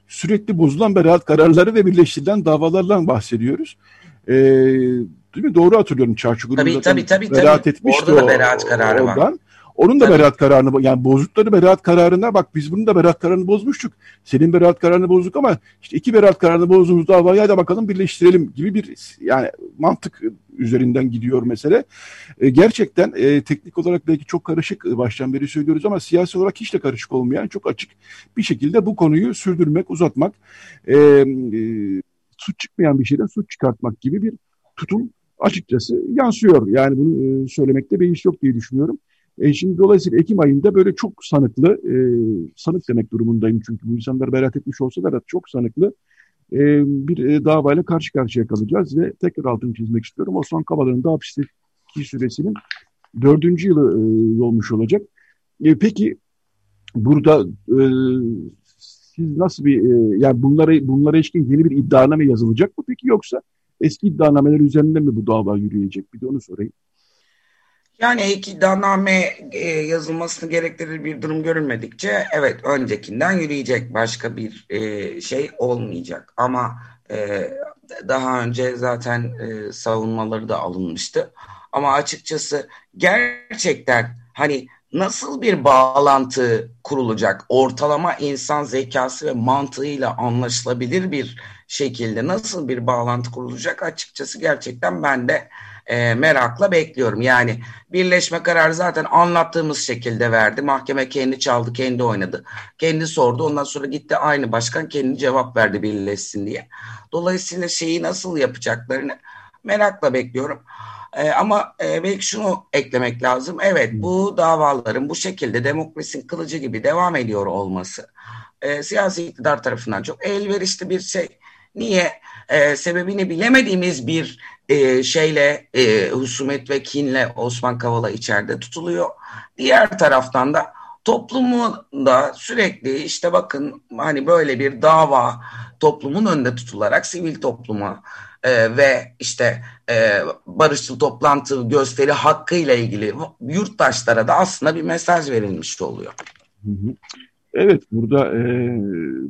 sürekli bozulan beraat kararları ve birleştirilen davalardan bahsediyoruz. Ee, değil mi? Doğru hatırlıyorum çarşı grubu tabii, tabii, tabii, beraat tabii. etmişti Orada da beraat kararı oradan. var. Onun da Tabii. beraat kararını yani bozdukları beraat kararına bak biz bunun da beraat kararını bozmuştuk. Senin beraat kararını bozduk ama işte iki beraat kararını bozduğumuz davayı hadi bakalım birleştirelim gibi bir yani mantık üzerinden gidiyor mesele. E, gerçekten e, teknik olarak belki çok karışık e, baştan beri söylüyoruz ama siyasi olarak hiç de karışık olmayan çok açık bir şekilde bu konuyu sürdürmek, uzatmak, e, e, suç çıkmayan bir şeyden suç çıkartmak gibi bir tutum açıkçası yansıyor. Yani bunu e, söylemekte bir iş yok diye düşünüyorum. E şimdi dolayısıyla Ekim ayında böyle çok sanıklı, e, sanık demek durumundayım çünkü bu insanlar beraat etmiş olsalar da çok sanıklı e, bir e, davayla karşı karşıya kalacağız ve tekrar altını çizmek istiyorum. Osman Kavala'nın da hapisteki süresinin dördüncü yılı e, olmuş olacak. E, peki burada e, siz nasıl bir e, yani bunlara bunlara ilişkin yeni bir iddianame yazılacak mı peki yoksa eski iddianameler üzerinde mi bu dava yürüyecek? Bir de onu sorayım. Yani ek iddianame e, yazılmasını gerektirir bir durum görülmedikçe evet öncekinden yürüyecek başka bir e, şey olmayacak. Ama e, daha önce zaten e, savunmaları da alınmıştı. Ama açıkçası gerçekten hani nasıl bir bağlantı kurulacak? Ortalama insan zekası ve mantığıyla anlaşılabilir bir şekilde nasıl bir bağlantı kurulacak? Açıkçası gerçekten ben de e, merakla bekliyorum. Yani birleşme kararı zaten anlattığımız şekilde verdi. Mahkeme kendi çaldı, kendi oynadı. Kendi sordu. Ondan sonra gitti aynı başkan kendi cevap verdi birleşsin diye. Dolayısıyla şeyi nasıl yapacaklarını merakla bekliyorum. E, ama e, belki şunu eklemek lazım. Evet bu davaların bu şekilde demokrasinin kılıcı gibi devam ediyor olması e, siyasi iktidar tarafından çok elverişli bir şey. Niye? E, sebebini bilemediğimiz bir e, şeyle e, husumet ve kinle Osman Kavala içeride tutuluyor. Diğer taraftan da toplumu da sürekli işte bakın hani böyle bir dava toplumun önünde tutularak sivil topluma e, ve işte e, barışçıl toplantı gösteri hakkıyla ilgili yurttaşlara da aslında bir mesaj verilmiş oluyor. Evet burada e,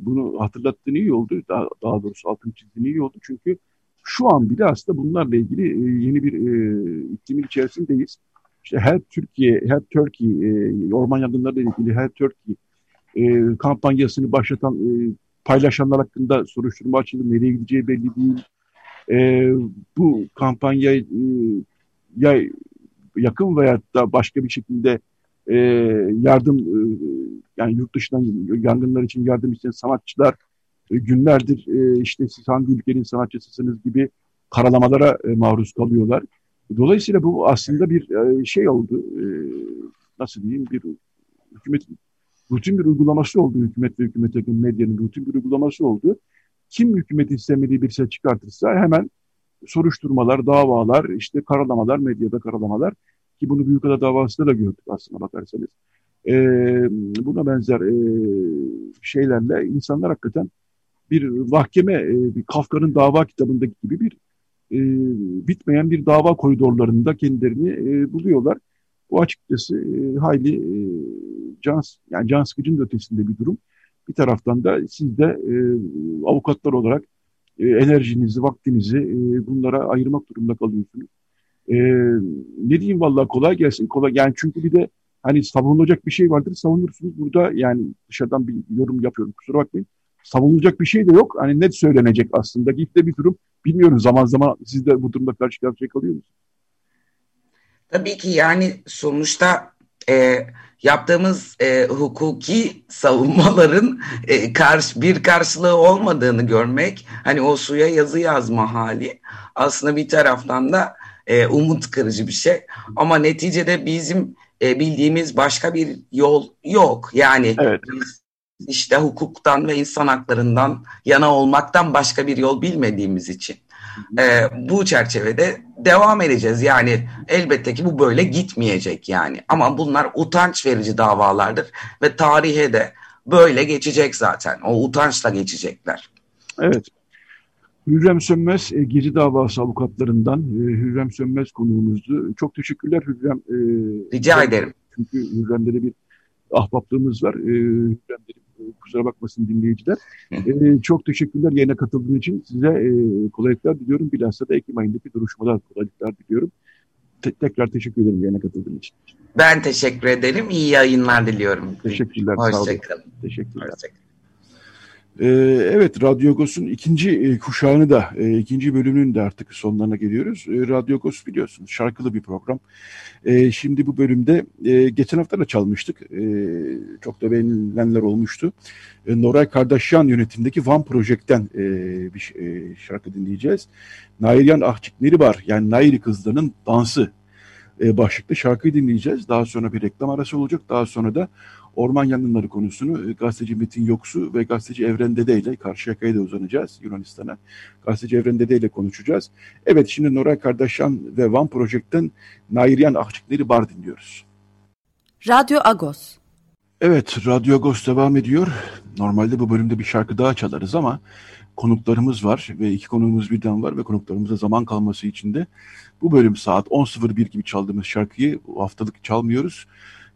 bunu hatırlattığın iyi oldu. Daha, daha doğrusu altın çizdiğin iyi oldu. Çünkü şu an bile aslında bunlarla ilgili e, yeni bir e, iklimin içerisindeyiz. İşte her Türkiye, her Türkiye e, orman yangınlarıyla ilgili her Türkiye e, kampanyasını başlatan e, paylaşanlar hakkında soruşturma açıldı. Nereye gideceği belli değil. E, bu kampanya e, ya yakın veya da başka bir şekilde e, yardım e, yani yurt dışından yangınlar için yardım isteyen sanatçılar e, günlerdir e, işte siz hangi ülkenin sanatçısısınız gibi karalamalara e, maruz kalıyorlar. Dolayısıyla bu aslında bir e, şey oldu. E, nasıl diyeyim bir hükümet rutin bir uygulaması oldu hükümet ve hükümet yakın medyanın rutin bir uygulaması oldu. Kim hükümet istemediği bir ses çıkartırsa hemen soruşturmalar, davalar, işte karalamalar, medyada karalamalar ki bunu Büyükada davasında da gördük aslında bakarsanız. E, buna benzer e, şeylerle insanlar hakikaten bir mahkeme, e, bir Kafka'nın dava kitabındaki gibi bir e, bitmeyen bir dava koridorlarında kendilerini e, buluyorlar. Bu açıkçası e, hayli e, can, yani can sıkıcının ötesinde bir durum. Bir taraftan da siz de e, avukatlar olarak e, enerjinizi, vaktinizi e, bunlara ayırmak durumunda kalıyorsunuz. E, ne diyeyim vallahi kolay gelsin. Kolay yani çünkü bir de hani savunulacak bir şey vardır savunursunuz. Burada yani dışarıdan bir yorum yapıyorum kusura bakmayın. Savunulacak bir şey de yok. Hani net söylenecek aslında. Git bir durum. Bilmiyorum zaman zaman siz de bu durumda karşı karşıya kalıyor musunuz? Tabii ki yani sonuçta e, yaptığımız e, hukuki savunmaların e, karşı bir karşılığı olmadığını görmek hani o suya yazı yazma hali aslında bir taraftan da e, umut kırıcı bir şey ama neticede bizim e, bildiğimiz başka bir yol yok yani evet. işte hukuktan ve insan haklarından yana olmaktan başka bir yol bilmediğimiz için e, bu çerçevede devam edeceğiz. Yani elbette ki bu böyle gitmeyecek yani. Ama bunlar utanç verici davalardır ve tarihe de böyle geçecek zaten. O utançla geçecekler. Evet. Hürrem Sönmez, e, Gezi davası avukatlarından e, Hürrem Sönmez konuğumuzdu. Çok teşekkürler Hürrem. E, Rica ederim. Çünkü Hürrem'de de bir ahbaplığımız var. E, Hürrem'de kusura bakmasın dinleyiciler. e, çok teşekkürler yayına katıldığınız için. Size e, kolaylıklar diliyorum. Bilhassa da Ekim ayındaki duruşmalar kolaylıklar diliyorum. Te tekrar teşekkür ederim yayına katıldığınız için. Ben teşekkür ederim. İyi yayınlar diliyorum. Teşekkürler. Hoşçakalın. Teşekkürler. Hoşçakalın. Ee, evet, Radyo Agos'un ikinci e, kuşağını da, e, ikinci bölümünün de artık sonlarına geliyoruz. E, Radyo Agos biliyorsunuz şarkılı bir program. E, şimdi bu bölümde, e, geçen hafta da çalmıştık, çok da beğenilenler olmuştu. Noray Kardeşyan yönetimdeki Van Project'ten e, bir şarkı dinleyeceğiz. Nairyan Ahçikleri var, yani Nairi kızlarının dansı başlıklı şarkıyı dinleyeceğiz. Daha sonra bir reklam arası olacak, daha sonra da orman yangınları konusunu e, gazeteci Metin Yoksu ve gazeteci Evren Dede ile Karşıyaka'ya da uzanacağız Yunanistan'a. Gazeteci Evren Dede ile konuşacağız. Evet şimdi Noray Kardeşyan ve Van Project'ten Nairyan Ahçıkleri Bar dinliyoruz. Radyo Agos. Evet, Radyo Agos devam ediyor. Normalde bu bölümde bir şarkı daha çalarız ama konuklarımız var ve iki konuğumuz birden var ve konuklarımıza zaman kalması için de bu bölüm saat 10.01 gibi çaldığımız şarkıyı haftalık çalmıyoruz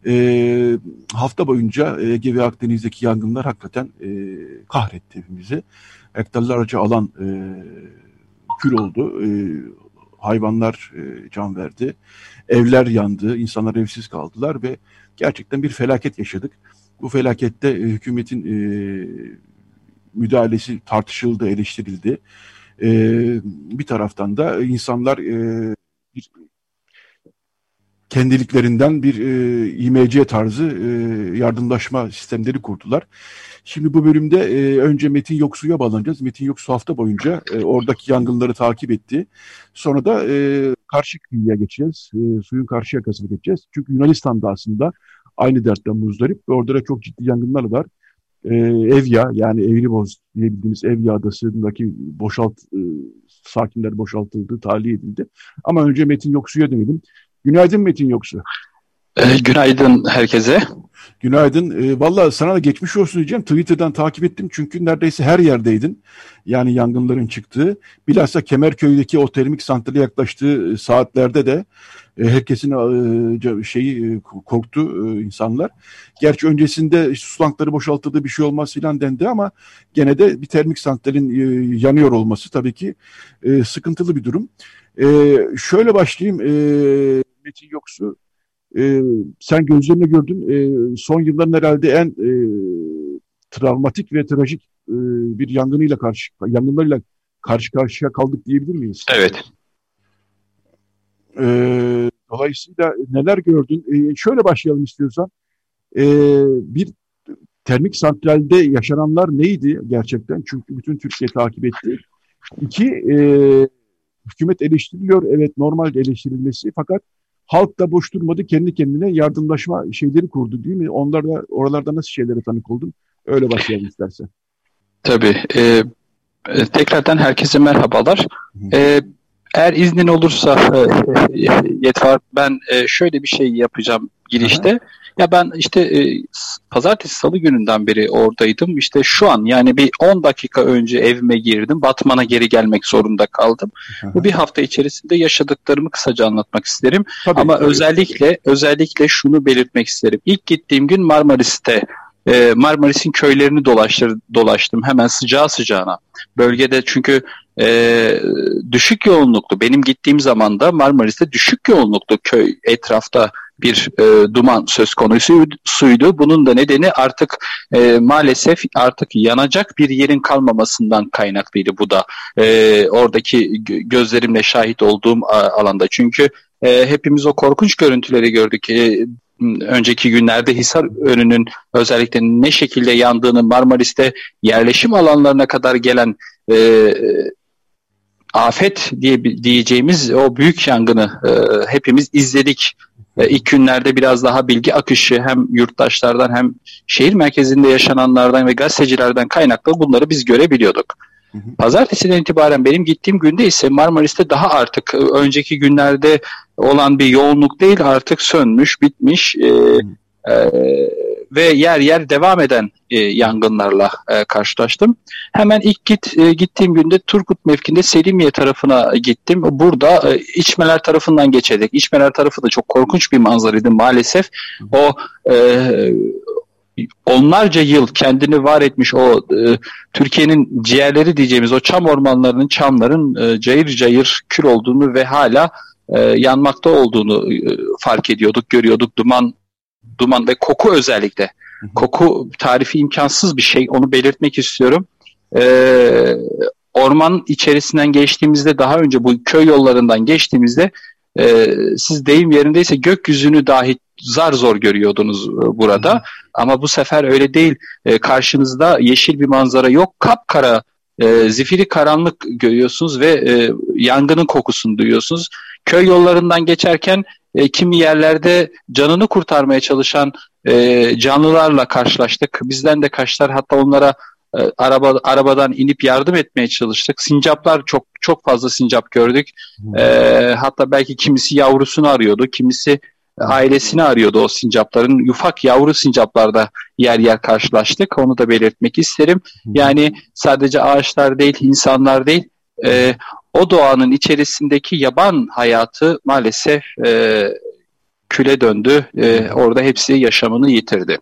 e, hafta boyunca Ege ve Akdeniz'deki yangınlar hakikaten e, kahretti hepimizi. Hektarlarca alan e, kül oldu. E, hayvanlar e, can verdi. Evler yandı, insanlar evsiz kaldılar ve gerçekten bir felaket yaşadık. Bu felakette e, hükümetin e, müdahalesi tartışıldı, eleştirildi. E, bir taraftan da insanlar e, bir kendiliklerinden bir e, IMC tarzı e, yardımlaşma sistemleri kurdular. Şimdi bu bölümde e, önce Metin Yoksu'ya bağlanacağız. Metin Yoksu hafta boyunca e, oradaki yangınları takip etti. Sonra da e, karşı kıyıya geçeceğiz. E, suyun karşı yakasına geçeceğiz. Çünkü Yunanistan'da aslında aynı dertten muzdarip ve orada da çok ciddi yangınlar var. E, Evya yani Evrimoz diye bildiğimiz Evya adasındaki boşalt e, sakinler boşaltıldı, tahliye edildi. Ama önce Metin Yoksu'ya dönelim. Günaydın Metin Yoksu. E, günaydın herkese. Günaydın. E, Valla sana da geçmiş olsun diyeceğim. Twitter'dan takip ettim çünkü neredeyse her yerdeydin. Yani yangınların çıktığı. Bilhassa Kemerköy'deki o termik santrale yaklaştığı saatlerde de e, herkesin e, şeyi e, korktu e, insanlar. Gerçi öncesinde suslankları boşaltıldığı bir şey olmaz filan dendi ama gene de bir termik santralin e, yanıyor olması tabii ki e, sıkıntılı bir durum. E, şöyle başlayayım. E, Metin Yoksu e, sen gözlerine gördün e, son yılların herhalde en e, travmatik ve trajik e, bir yangınıyla karşı yangınlarıyla karşı karşıya kaldık diyebilir miyiz? Evet. E, dolayısıyla neler gördün? E, şöyle başlayalım istiyorsan. E, bir termik santralde yaşananlar neydi gerçekten? Çünkü bütün Türkiye takip etti. İki, e, hükümet eleştiriliyor. Evet normal eleştirilmesi fakat halk da boş durmadı. Kendi kendine yardımlaşma şeyleri kurdu değil mi? Onlar da oralarda nasıl şeylere tanık oldun? Öyle başlayalım istersen. Tabii. E, e tekrardan herkese merhabalar. E, eğer iznin olursa e, Yetvar ben e, şöyle bir şey yapacağım girişte. Aha. Ya ben işte e, pazartesi salı gününden beri oradaydım. İşte şu an yani bir 10 dakika önce evime girdim. Batman'a geri gelmek zorunda kaldım. Aha. Bu bir hafta içerisinde yaşadıklarımı kısaca anlatmak isterim. Tabii, Ama tabii. özellikle özellikle şunu belirtmek isterim. İlk gittiğim gün Marmaris'te e, Marmaris'in köylerini dolaştır, dolaştım hemen sıcağı sıcağına. Bölgede çünkü e, düşük yoğunluklu benim gittiğim zaman da Marmaris'te düşük yoğunluklu köy etrafta bir e, duman söz konusuydu. Bunun da nedeni artık e, maalesef artık yanacak bir yerin kalmamasından kaynaklıydı bu da. E, oradaki gözlerimle şahit olduğum alanda. Çünkü e, hepimiz o korkunç görüntüleri gördük. E, önceki günlerde Hisar önünün özellikle ne şekilde yandığını Marmaris'te yerleşim alanlarına kadar gelen e, afet diye diyeceğimiz o büyük yangını e, hepimiz izledik. İlk günlerde biraz daha bilgi akışı hem yurttaşlardan hem şehir merkezinde yaşananlardan ve gazetecilerden kaynaklı bunları biz görebiliyorduk. Pazartesiden itibaren benim gittiğim günde ise Marmaris'te daha artık e, önceki günlerde olan bir yoğunluk değil artık sönmüş, bitmiş e, e, ve yer yer devam eden e, yangınlarla e, karşılaştım. Hemen ilk git e, gittiğim günde Turgut mevkinde Selimiye tarafına gittim. Burada e, içmeler tarafından geçerek, içmeler tarafı da çok korkunç bir manzaraydı maalesef. O e, onlarca yıl kendini var etmiş o e, Türkiye'nin ciğerleri diyeceğimiz o çam ormanlarının çamların e, cayır cayır kül olduğunu ve hala e, yanmakta olduğunu e, fark ediyorduk, görüyorduk. Duman duman ve koku özellikle. Koku tarifi imkansız bir şey. Onu belirtmek istiyorum. Ee, orman içerisinden geçtiğimizde daha önce bu köy yollarından geçtiğimizde e, siz deyim yerindeyse gökyüzünü dahi zar zor görüyordunuz e, burada. Hı. Ama bu sefer öyle değil. E, karşınızda yeşil bir manzara yok. Kapkara e, zifiri karanlık görüyorsunuz ve e, yangının kokusunu duyuyorsunuz. Köy yollarından geçerken e, kimi yerlerde canını kurtarmaya çalışan e, canlılarla karşılaştık. Bizden de kaçlar hatta onlara e, araba arabadan inip yardım etmeye çalıştık. Sincaplar çok çok fazla sincap gördük. E, hatta belki kimisi yavrusunu arıyordu, kimisi ailesini arıyordu o sincapların. Ufak yavru sincaplarda yer yer karşılaştık. Onu da belirtmek isterim. Yani sadece ağaçlar değil, insanlar değil, e, o doğanın içerisindeki yaban hayatı maalesef e, küle döndü. E, orada hepsi yaşamını yitirdi.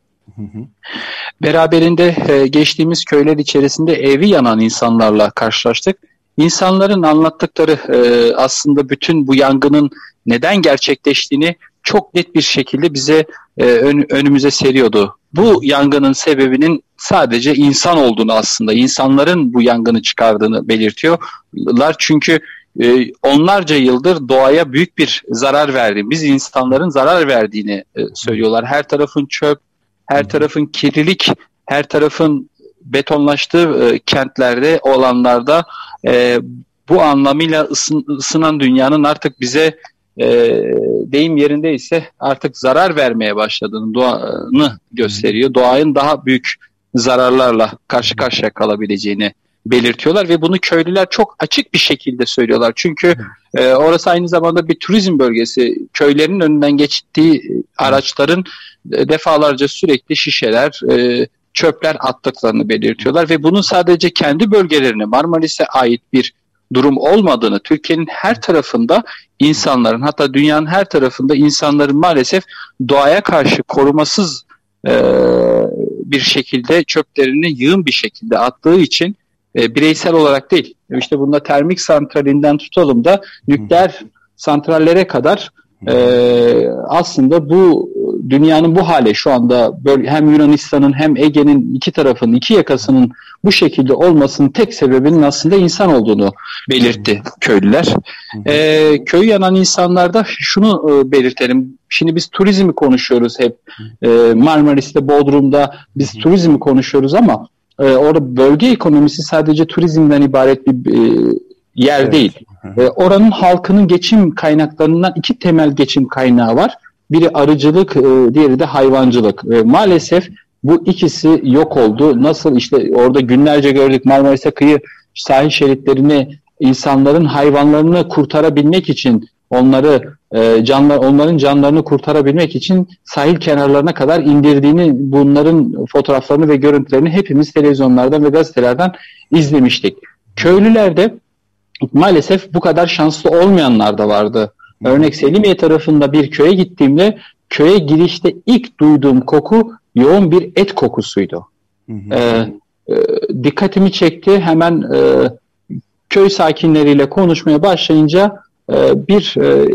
Beraberinde e, geçtiğimiz köyler içerisinde evi yanan insanlarla karşılaştık. insanların anlattıkları e, aslında bütün bu yangının neden gerçekleştiğini çok net bir şekilde bize e, ön, önümüze seriyordu. Bu yangının sebebinin sadece insan olduğunu aslında, insanların bu yangını çıkardığını belirtiyorlar. Çünkü e, onlarca yıldır doğaya büyük bir zarar verdi. Biz insanların zarar verdiğini e, söylüyorlar. Her tarafın çöp, her tarafın kirlilik, her tarafın betonlaştığı e, kentlerde olanlarda e, bu anlamıyla ısın, ısınan dünyanın artık bize e, deyim yerindeyse artık zarar vermeye başladığını doğanı gösteriyor. Doğanın daha büyük zararlarla karşı karşıya kalabileceğini belirtiyorlar ve bunu köylüler çok açık bir şekilde söylüyorlar. Çünkü e, orası aynı zamanda bir turizm bölgesi. Köylerin önünden geçtiği araçların e, defalarca sürekli şişeler, e, çöpler attıklarını belirtiyorlar ve bunun sadece kendi bölgelerine Marmaris'e ait bir durum olmadığını, Türkiye'nin her tarafında insanların hatta dünyanın her tarafında insanların maalesef doğaya karşı korumasız e, bir şekilde çöplerini yığın bir şekilde attığı için e, bireysel olarak değil. İşte bunda termik santralinden tutalım da nükleer santrallere kadar e, aslında bu dünyanın bu hale şu anda hem Yunanistan'ın hem Ege'nin iki tarafının iki yakasının bu şekilde olmasının tek sebebinin aslında insan olduğunu belirtti köylüler. E, köy yanan insanlarda şunu e, belirtelim. Şimdi biz turizmi konuşuyoruz hep. E, Marmaris'te, Bodrum'da biz turizmi konuşuyoruz ama e, orada bölge ekonomisi sadece turizmden ibaret bir e, yer evet. değil. E, oranın halkının geçim kaynaklarından iki temel geçim kaynağı var. Biri arıcılık, e, diğeri de hayvancılık. E, maalesef bu ikisi yok oldu. Nasıl işte orada günlerce gördük Marmaris'e kıyı sahil şeritlerini insanların hayvanlarını kurtarabilmek için onları e, canlar onların canlarını kurtarabilmek için sahil kenarlarına kadar indirdiğini bunların fotoğraflarını ve görüntülerini hepimiz televizyonlardan ve gazetelerden izlemiştik. Köylülerde maalesef bu kadar şanslı olmayanlar da vardı. Örnek Selimiye tarafında bir köye gittiğimde köye girişte ilk duyduğum koku yoğun bir et kokusuydu. Hı hı. Ee, e, dikkatimi çekti. Hemen e, köy sakinleriyle konuşmaya başlayınca e, bir e,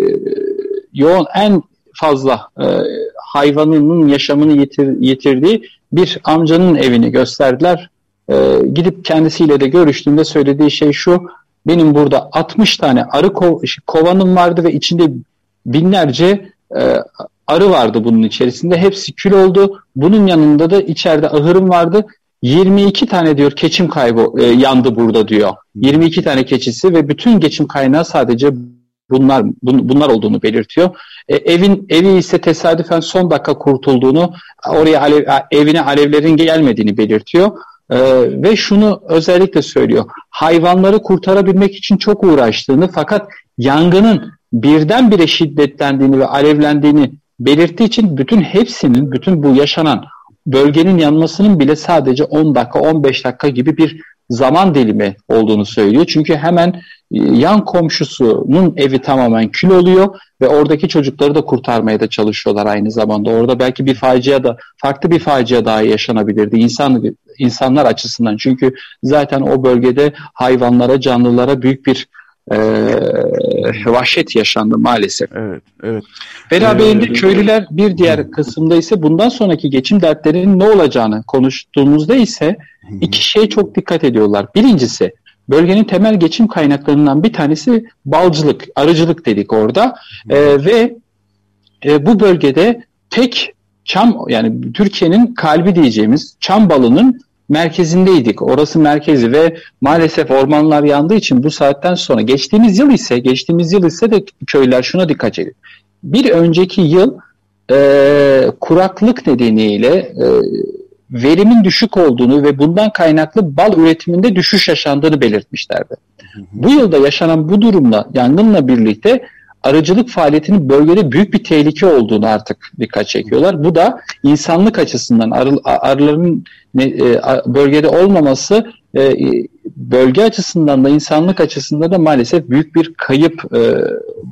yoğun en fazla e, hayvanının yaşamını yitir, yitirdiği bir amcanın evini gösterdiler. E, gidip kendisiyle de görüştüğümde söylediği şey şu. Benim burada 60 tane arı kov kovanım vardı ve içinde binlerce e, arı vardı bunun içerisinde. Hepsi kül oldu. Bunun yanında da içeride ahırım vardı. 22 tane diyor keçim kaybı e, yandı burada diyor. 22 tane keçisi ve bütün geçim kaynağı sadece bunlar bun, bunlar olduğunu belirtiyor. E, evin evi ise tesadüfen son dakika kurtulduğunu, oraya alev, evine alevlerin gelmediğini belirtiyor. E, ve şunu özellikle söylüyor. Hayvanları kurtarabilmek için çok uğraştığını fakat yangının birdenbire şiddetlendiğini ve alevlendiğini belirttiği için bütün hepsinin, bütün bu yaşanan bölgenin yanmasının bile sadece 10 dakika, 15 dakika gibi bir zaman dilimi olduğunu söylüyor. Çünkü hemen e, yan komşusunun evi tamamen kül oluyor ve oradaki çocukları da kurtarmaya da çalışıyorlar aynı zamanda. Orada belki bir facia da farklı bir facia daha yaşanabilirdi insan insanlar açısından. Çünkü zaten o bölgede hayvanlara, canlılara büyük bir e, vahşet yaşandı maalesef. Evet, evet. Beraberinde ee, köylüler bir diğer kısımda ise bundan sonraki geçim dertlerinin ne olacağını konuştuğumuzda ise iki şeye çok dikkat ediyorlar. Birincisi bölgenin temel geçim kaynaklarından bir tanesi balcılık, arıcılık dedik orada ee, ve e, bu bölgede tek çam yani Türkiye'nin kalbi diyeceğimiz çam balının merkezindeydik. Orası merkezi ve maalesef ormanlar yandığı için bu saatten sonra geçtiğimiz yıl ise geçtiğimiz yıl ise de köyler şuna dikkat edin. Bir önceki yıl e, kuraklık nedeniyle e, verimin düşük olduğunu ve bundan kaynaklı bal üretiminde düşüş yaşandığını belirtmişlerdi. Bu yılda yaşanan bu durumla yangınla birlikte arıcılık faaliyetinin bölgede büyük bir tehlike olduğunu artık dikkat çekiyorlar. Bu da insanlık açısından arı, arıların e, bölgede olmaması e, bölge açısından da insanlık açısından da maalesef büyük bir kayıp e,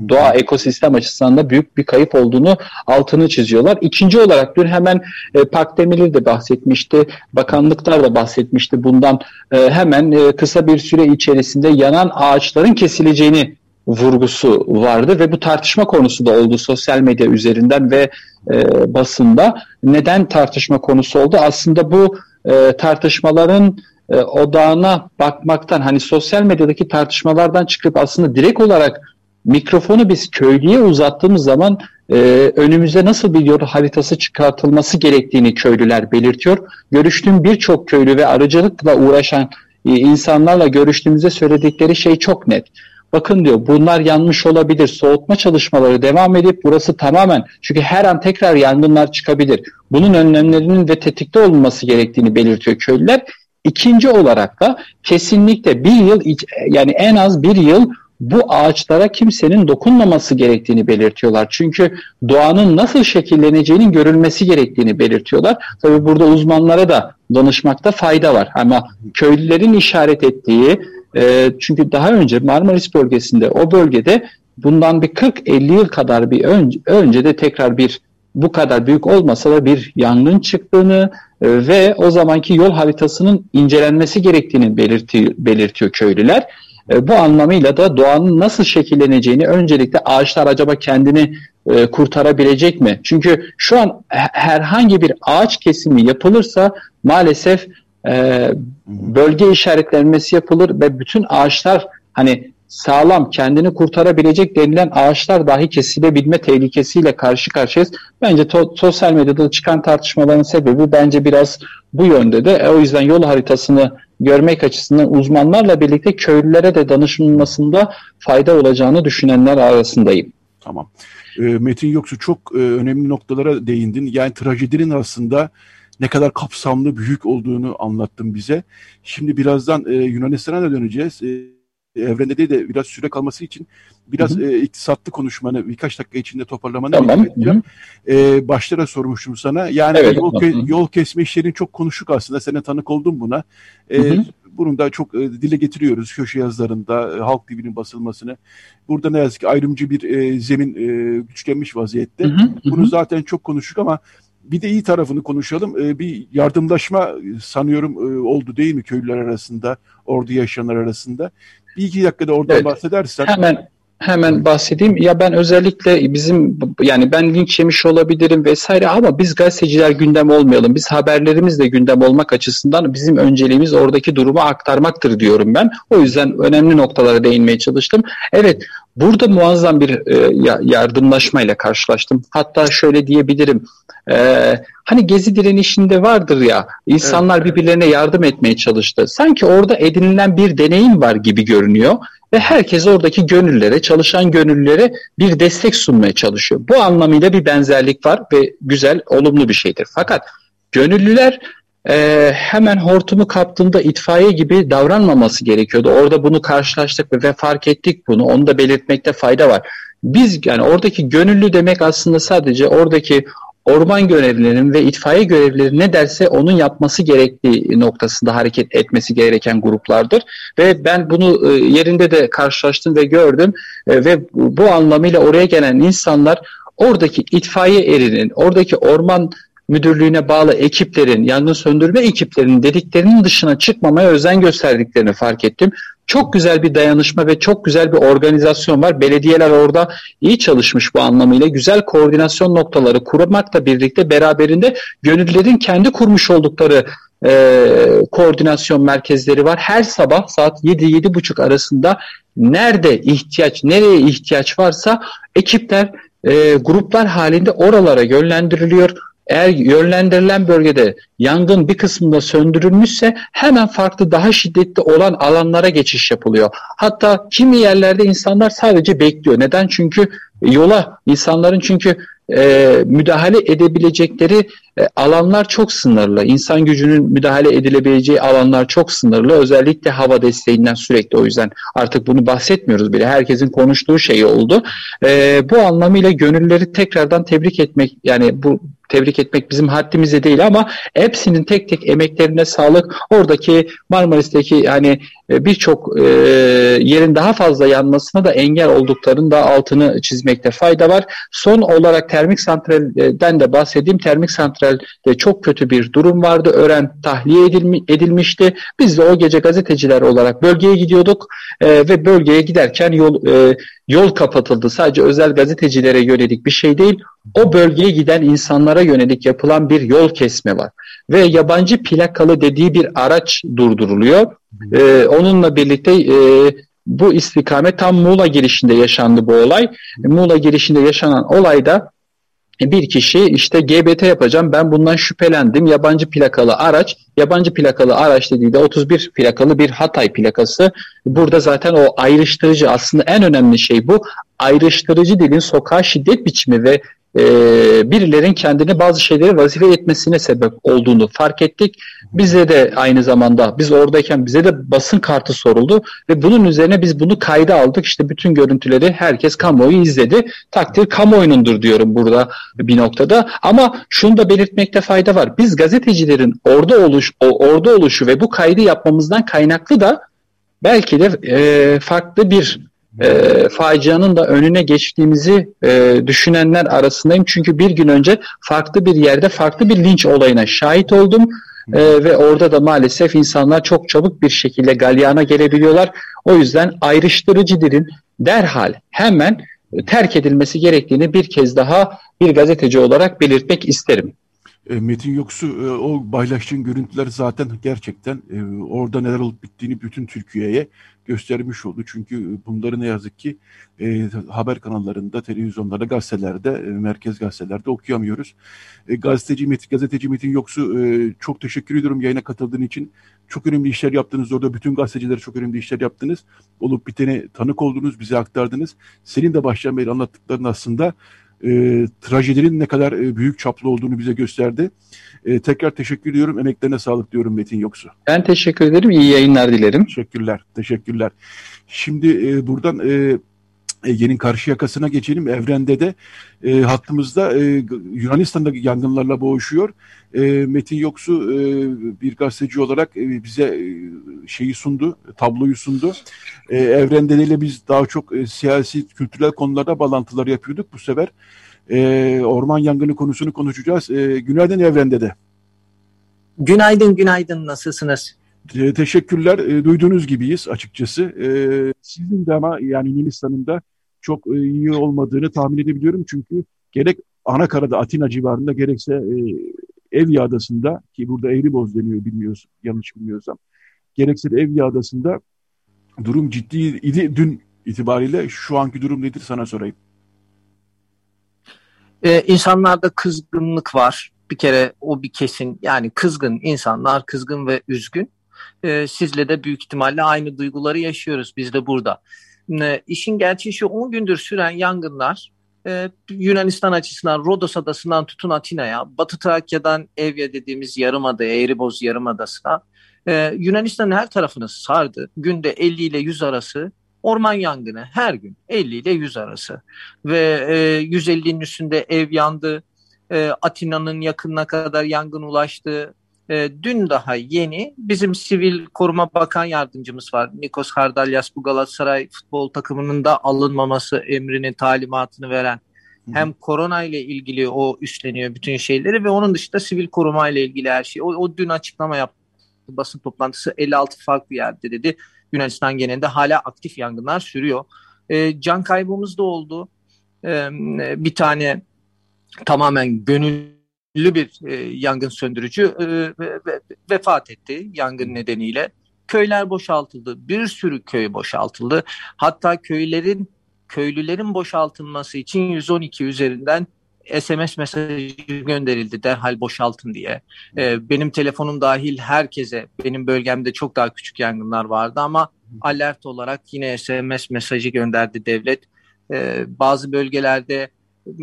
doğa ekosistem açısından da büyük bir kayıp olduğunu altını çiziyorlar. İkinci olarak dün hemen e, Park Demirli de bahsetmişti, bakanlıklar da bahsetmişti bundan e, hemen e, kısa bir süre içerisinde yanan ağaçların kesileceğini vurgusu vardı ve bu tartışma konusu da oldu sosyal medya üzerinden ve e, basında. Neden tartışma konusu oldu? Aslında bu e, tartışmaların e, odağına bakmaktan hani sosyal medyadaki tartışmalardan çıkıp aslında direkt olarak mikrofonu biz köylüye uzattığımız zaman e, önümüze nasıl bir yol haritası çıkartılması gerektiğini köylüler belirtiyor. Görüştüğüm birçok köylü ve arıcılıkla uğraşan e, insanlarla görüştüğümüzde söyledikleri şey çok net. Bakın diyor bunlar yanmış olabilir. Soğutma çalışmaları devam edip burası tamamen çünkü her an tekrar yangınlar çıkabilir. Bunun önlemlerinin ve tetikte olunması gerektiğini belirtiyor köylüler. İkinci olarak da kesinlikle bir yıl yani en az bir yıl bu ağaçlara kimsenin dokunmaması gerektiğini belirtiyorlar. Çünkü doğanın nasıl şekilleneceğinin görülmesi gerektiğini belirtiyorlar. Tabi burada uzmanlara da danışmakta fayda var. Ama köylülerin işaret ettiği e, çünkü daha önce Marmaris bölgesinde o bölgede bundan bir 40-50 yıl kadar bir önce, önce de tekrar bir bu kadar büyük olmasa da bir yangın çıktığını e, ve o zamanki yol haritasının incelenmesi gerektiğini belirti, belirtiyor köylüler. E, bu anlamıyla da doğanın nasıl şekilleneceğini öncelikle ağaçlar acaba kendini e, kurtarabilecek mi? Çünkü şu an herhangi bir ağaç kesimi yapılırsa maalesef e, bölge işaretlenmesi yapılır ve bütün ağaçlar hani sağlam kendini kurtarabilecek denilen ağaçlar dahi kesilebilme tehlikesiyle karşı karşıyayız. Bence to- sosyal medyada çıkan tartışmaların sebebi bence biraz bu yönde de. E, o yüzden yol haritasını görmek açısından uzmanlarla birlikte köylülere de danışılmasında fayda olacağını düşünenler arasındayım. Tamam. E, Metin Yoksu çok e, önemli noktalara değindin. Yani trajedinin aslında ne kadar kapsamlı, büyük olduğunu anlattın bize. Şimdi birazdan e, Yunanistan'a da döneceğiz. E, evrende değil de biraz süre kalması için biraz hı hı. E, iktisatlı konuşmanı birkaç dakika içinde toparlamanı tamam. edeceğim. E, başta da sormuştum sana. Yani evet, yol, ke- yol kesme işlerin çok konuşuk aslında. Sen tanık oldun buna. E, hı hı. Bunu da çok e, dile getiriyoruz köşe yazılarında, e, halk dilinin basılmasını. Burada ne yazık ki ayrımcı bir e, zemin e, güçlenmiş vaziyette. Hı hı. Bunu zaten çok konuştuk ama bir de iyi tarafını konuşalım. E, bir yardımlaşma sanıyorum e, oldu değil mi köylüler arasında, orada yaşayanlar arasında. Bir iki dakikada oradan evet. bahsedersen. Hemen hemen bahsedeyim. Ya ben özellikle bizim yani ben linç yemiş olabilirim vesaire ama biz gazeteciler gündem olmayalım. Biz haberlerimizle gündem olmak açısından bizim önceliğimiz oradaki durumu aktarmaktır diyorum ben. O yüzden önemli noktalara değinmeye çalıştım. Evet burada muazzam bir e, yardımlaşmayla karşılaştım. Hatta şöyle diyebilirim. E, hani gezi direnişinde vardır ya insanlar evet. birbirlerine yardım etmeye çalıştı. Sanki orada edinilen bir deneyim var gibi görünüyor ve herkes oradaki gönüllere, çalışan gönüllere bir destek sunmaya çalışıyor. Bu anlamıyla bir benzerlik var ve güzel, olumlu bir şeydir. Fakat gönüllüler e, hemen hortumu kaptığında itfaiye gibi davranmaması gerekiyordu. Orada bunu karşılaştık ve fark ettik bunu. Onu da belirtmekte fayda var. Biz yani oradaki gönüllü demek aslında sadece oradaki orman görevlilerinin ve itfaiye görevlileri ne derse onun yapması gerektiği noktasında hareket etmesi gereken gruplardır. Ve ben bunu e, yerinde de karşılaştım ve gördüm e, ve bu anlamıyla oraya gelen insanlar oradaki itfaiye erinin, oradaki orman müdürlüğüne bağlı ekiplerin, yangın söndürme ekiplerinin dediklerinin dışına çıkmamaya özen gösterdiklerini fark ettim. Çok güzel bir dayanışma ve çok güzel bir organizasyon var. Belediyeler orada iyi çalışmış bu anlamıyla. Güzel koordinasyon noktaları kurmakla birlikte beraberinde gönüllülerin kendi kurmuş oldukları e, koordinasyon merkezleri var. Her sabah saat 7-7.30 arasında nerede ihtiyaç, nereye ihtiyaç varsa ekipler, e, gruplar halinde oralara yönlendiriliyor eğer yönlendirilen bölgede yangın bir kısmında söndürülmüşse hemen farklı daha şiddetli olan alanlara geçiş yapılıyor. Hatta kimi yerlerde insanlar sadece bekliyor. Neden? Çünkü yola insanların çünkü e, müdahale edebilecekleri e, alanlar çok sınırlı. İnsan gücünün müdahale edilebileceği alanlar çok sınırlı. Özellikle hava desteğinden sürekli o yüzden artık bunu bahsetmiyoruz bile. Herkesin konuştuğu şey oldu. E, bu anlamıyla gönülleri tekrardan tebrik etmek yani bu tebrik etmek bizim haddimize değil ama hepsinin tek tek emeklerine sağlık. Oradaki Marmaris'teki hani birçok e, yerin daha fazla yanmasına da engel olduklarının da altını çizmekte fayda var. Son olarak termik santralden de bahsedeyim. Termik santralde çok kötü bir durum vardı. Öğren tahliye edilmi, edilmişti. Biz de o gece gazeteciler olarak bölgeye gidiyorduk e, ve bölgeye giderken yol e, yol kapatıldı. Sadece özel gazetecilere yönelik bir şey değil. O bölgeye giden insanlara yönelik yapılan bir yol kesme var. Ve yabancı plakalı dediği bir araç durduruluyor. Ee, onunla birlikte e, bu istikamet tam Muğla girişinde yaşandı bu olay. Muğla girişinde yaşanan olayda bir kişi işte GBT yapacağım ben bundan şüphelendim yabancı plakalı araç yabancı plakalı araç dediği de 31 plakalı bir Hatay plakası burada zaten o ayrıştırıcı aslında en önemli şey bu ayrıştırıcı dilin sokağa şiddet biçimi ve e, birilerin kendine bazı şeyleri vazife etmesine sebep olduğunu fark ettik. Bize de aynı zamanda biz oradayken bize de basın kartı soruldu ve bunun üzerine biz bunu kayda aldık. İşte bütün görüntüleri herkes kamuoyu izledi. Takdir kamuoyunundur diyorum burada bir noktada. Ama şunu da belirtmekte fayda var. Biz gazetecilerin orada oluş, orada oluşu ve bu kaydı yapmamızdan kaynaklı da belki de e, farklı bir e, facianın da önüne geçtiğimizi e, düşünenler arasındayım. Çünkü bir gün önce farklı bir yerde farklı bir linç olayına şahit oldum. E, ve orada da maalesef insanlar çok çabuk bir şekilde galyana gelebiliyorlar. O yüzden ayrıştırıcı dilin derhal hemen terk edilmesi gerektiğini bir kez daha bir gazeteci olarak belirtmek isterim. E, Metin Yoksu e, o paylaştığın görüntüler zaten gerçekten e, orada neler olup bittiğini bütün Türkiye'ye göstermiş oldu. Çünkü bunları ne yazık ki e, haber kanallarında, televizyonlarda, gazetelerde, e, merkez gazetelerde okuyamıyoruz. E, gazeteci Metin, gazeteci Metin Yoksu e, çok teşekkür ediyorum yayına katıldığın için. Çok önemli işler yaptınız orada. Bütün gazeteciler çok önemli işler yaptınız. Olup bitene tanık oldunuz, bize aktardınız. Senin de baştan beri anlattıkların aslında e, trajedinin ne kadar e, büyük çaplı olduğunu bize gösterdi. E, tekrar teşekkür ediyorum. Emeklerine sağlık diyorum Metin Yoksu. Ben teşekkür ederim. İyi yayınlar dilerim. Teşekkürler. Teşekkürler. Şimdi e, buradan e, Ege'nin karşı yakasına geçelim. Evrende de e, hattımızda e, Yunanistan'da yangınlarla boğuşuyor. E, Metin Yoksu e, bir gazeteci olarak e, bize e, şeyi sundu, tabloyu sundu. E, Evrende ile biz daha çok e, siyasi, kültürel konularda bağlantılar yapıyorduk. Bu sefer e, orman yangını konusunu konuşacağız. E, günaydın Evrende de. Günaydın, günaydın. Nasılsınız? E, teşekkürler. E, duyduğunuz gibiyiz açıkçası. E, sizin de ama yani Yunanistan'ın da çok e, iyi olmadığını tahmin edebiliyorum. Çünkü gerek Anakara'da Atina civarında gerekse e, Evya Adası'nda ki burada Eğriboz deniyor bilmiyoruz yanlış bilmiyorsam. Gerekse de Evya Adası'nda durum ciddi idi dün itibariyle. Şu anki durum nedir sana sorayım. Ee, insanlarda kızgınlık var. Bir kere o bir kesin yani kızgın insanlar kızgın ve üzgün. Ee, sizle de büyük ihtimalle aynı duyguları yaşıyoruz biz de burada. Ee, işin gerçeği şu 10 gündür süren yangınlar e, Yunanistan açısından Rodos adasından tutun Atina'ya, Batı Trakya'dan Evya dediğimiz yarımada, Eğriboz yarımadasına e, Yunanistan'ın her tarafını sardı. Günde 50 ile 100 arası orman yangını her gün 50 ile 100 arası ve e, 150'nin üstünde ev yandı. E, Atina'nın yakınına kadar yangın ulaştı. E, dün daha yeni bizim Sivil Koruma Bakan Yardımcımız var. Nikos Hardalyas bu Galatasaray futbol takımının da alınmaması emrini, talimatını veren. Hem korona ile ilgili o üstleniyor bütün şeyleri ve onun dışında sivil koruma ile ilgili her şey. O, o dün açıklama yaptı. Basın toplantısı 56 farklı yerde dedi. Yunanistan genelinde hala aktif yangınlar sürüyor. E, can kaybımız da oldu. E, bir tane tamamen gönüllü bir e, yangın söndürücü e, ve, ve, vefat etti yangın nedeniyle. Köyler boşaltıldı. Bir sürü köy boşaltıldı. Hatta köylerin köylülerin boşaltılması için 112 üzerinden SMS mesajı gönderildi derhal boşaltın diye. Ee, benim telefonum dahil herkese, benim bölgemde çok daha küçük yangınlar vardı ama alert olarak yine SMS mesajı gönderdi devlet. Ee, bazı bölgelerde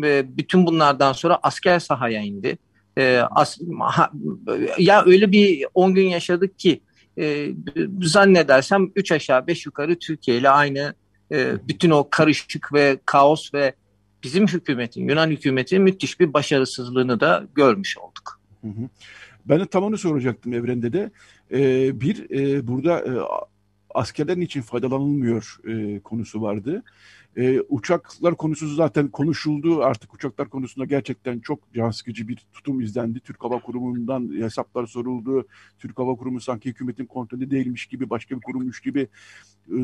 e, bütün bunlardan sonra asker sahaya indi. Ee, as, ha, ya öyle bir 10 gün yaşadık ki e, zannedersem 3 aşağı 5 yukarı Türkiye ile aynı e, bütün o karışık ve kaos ve bizim hükümetin, Yunan hükümetinin müthiş bir başarısızlığını da görmüş olduk. Hı hı. Ben de tam onu soracaktım Evren'de de. Ee, bir, e, burada e, askerlerin için faydalanılmıyor e, konusu vardı. E, uçaklar konusu zaten konuşuldu. Artık uçaklar konusunda gerçekten çok can sıkıcı bir tutum izlendi. Türk Hava Kurumu'ndan hesaplar soruldu. Türk Hava Kurumu sanki hükümetin kontrolü değilmiş gibi, başka bir kurummuş gibi e,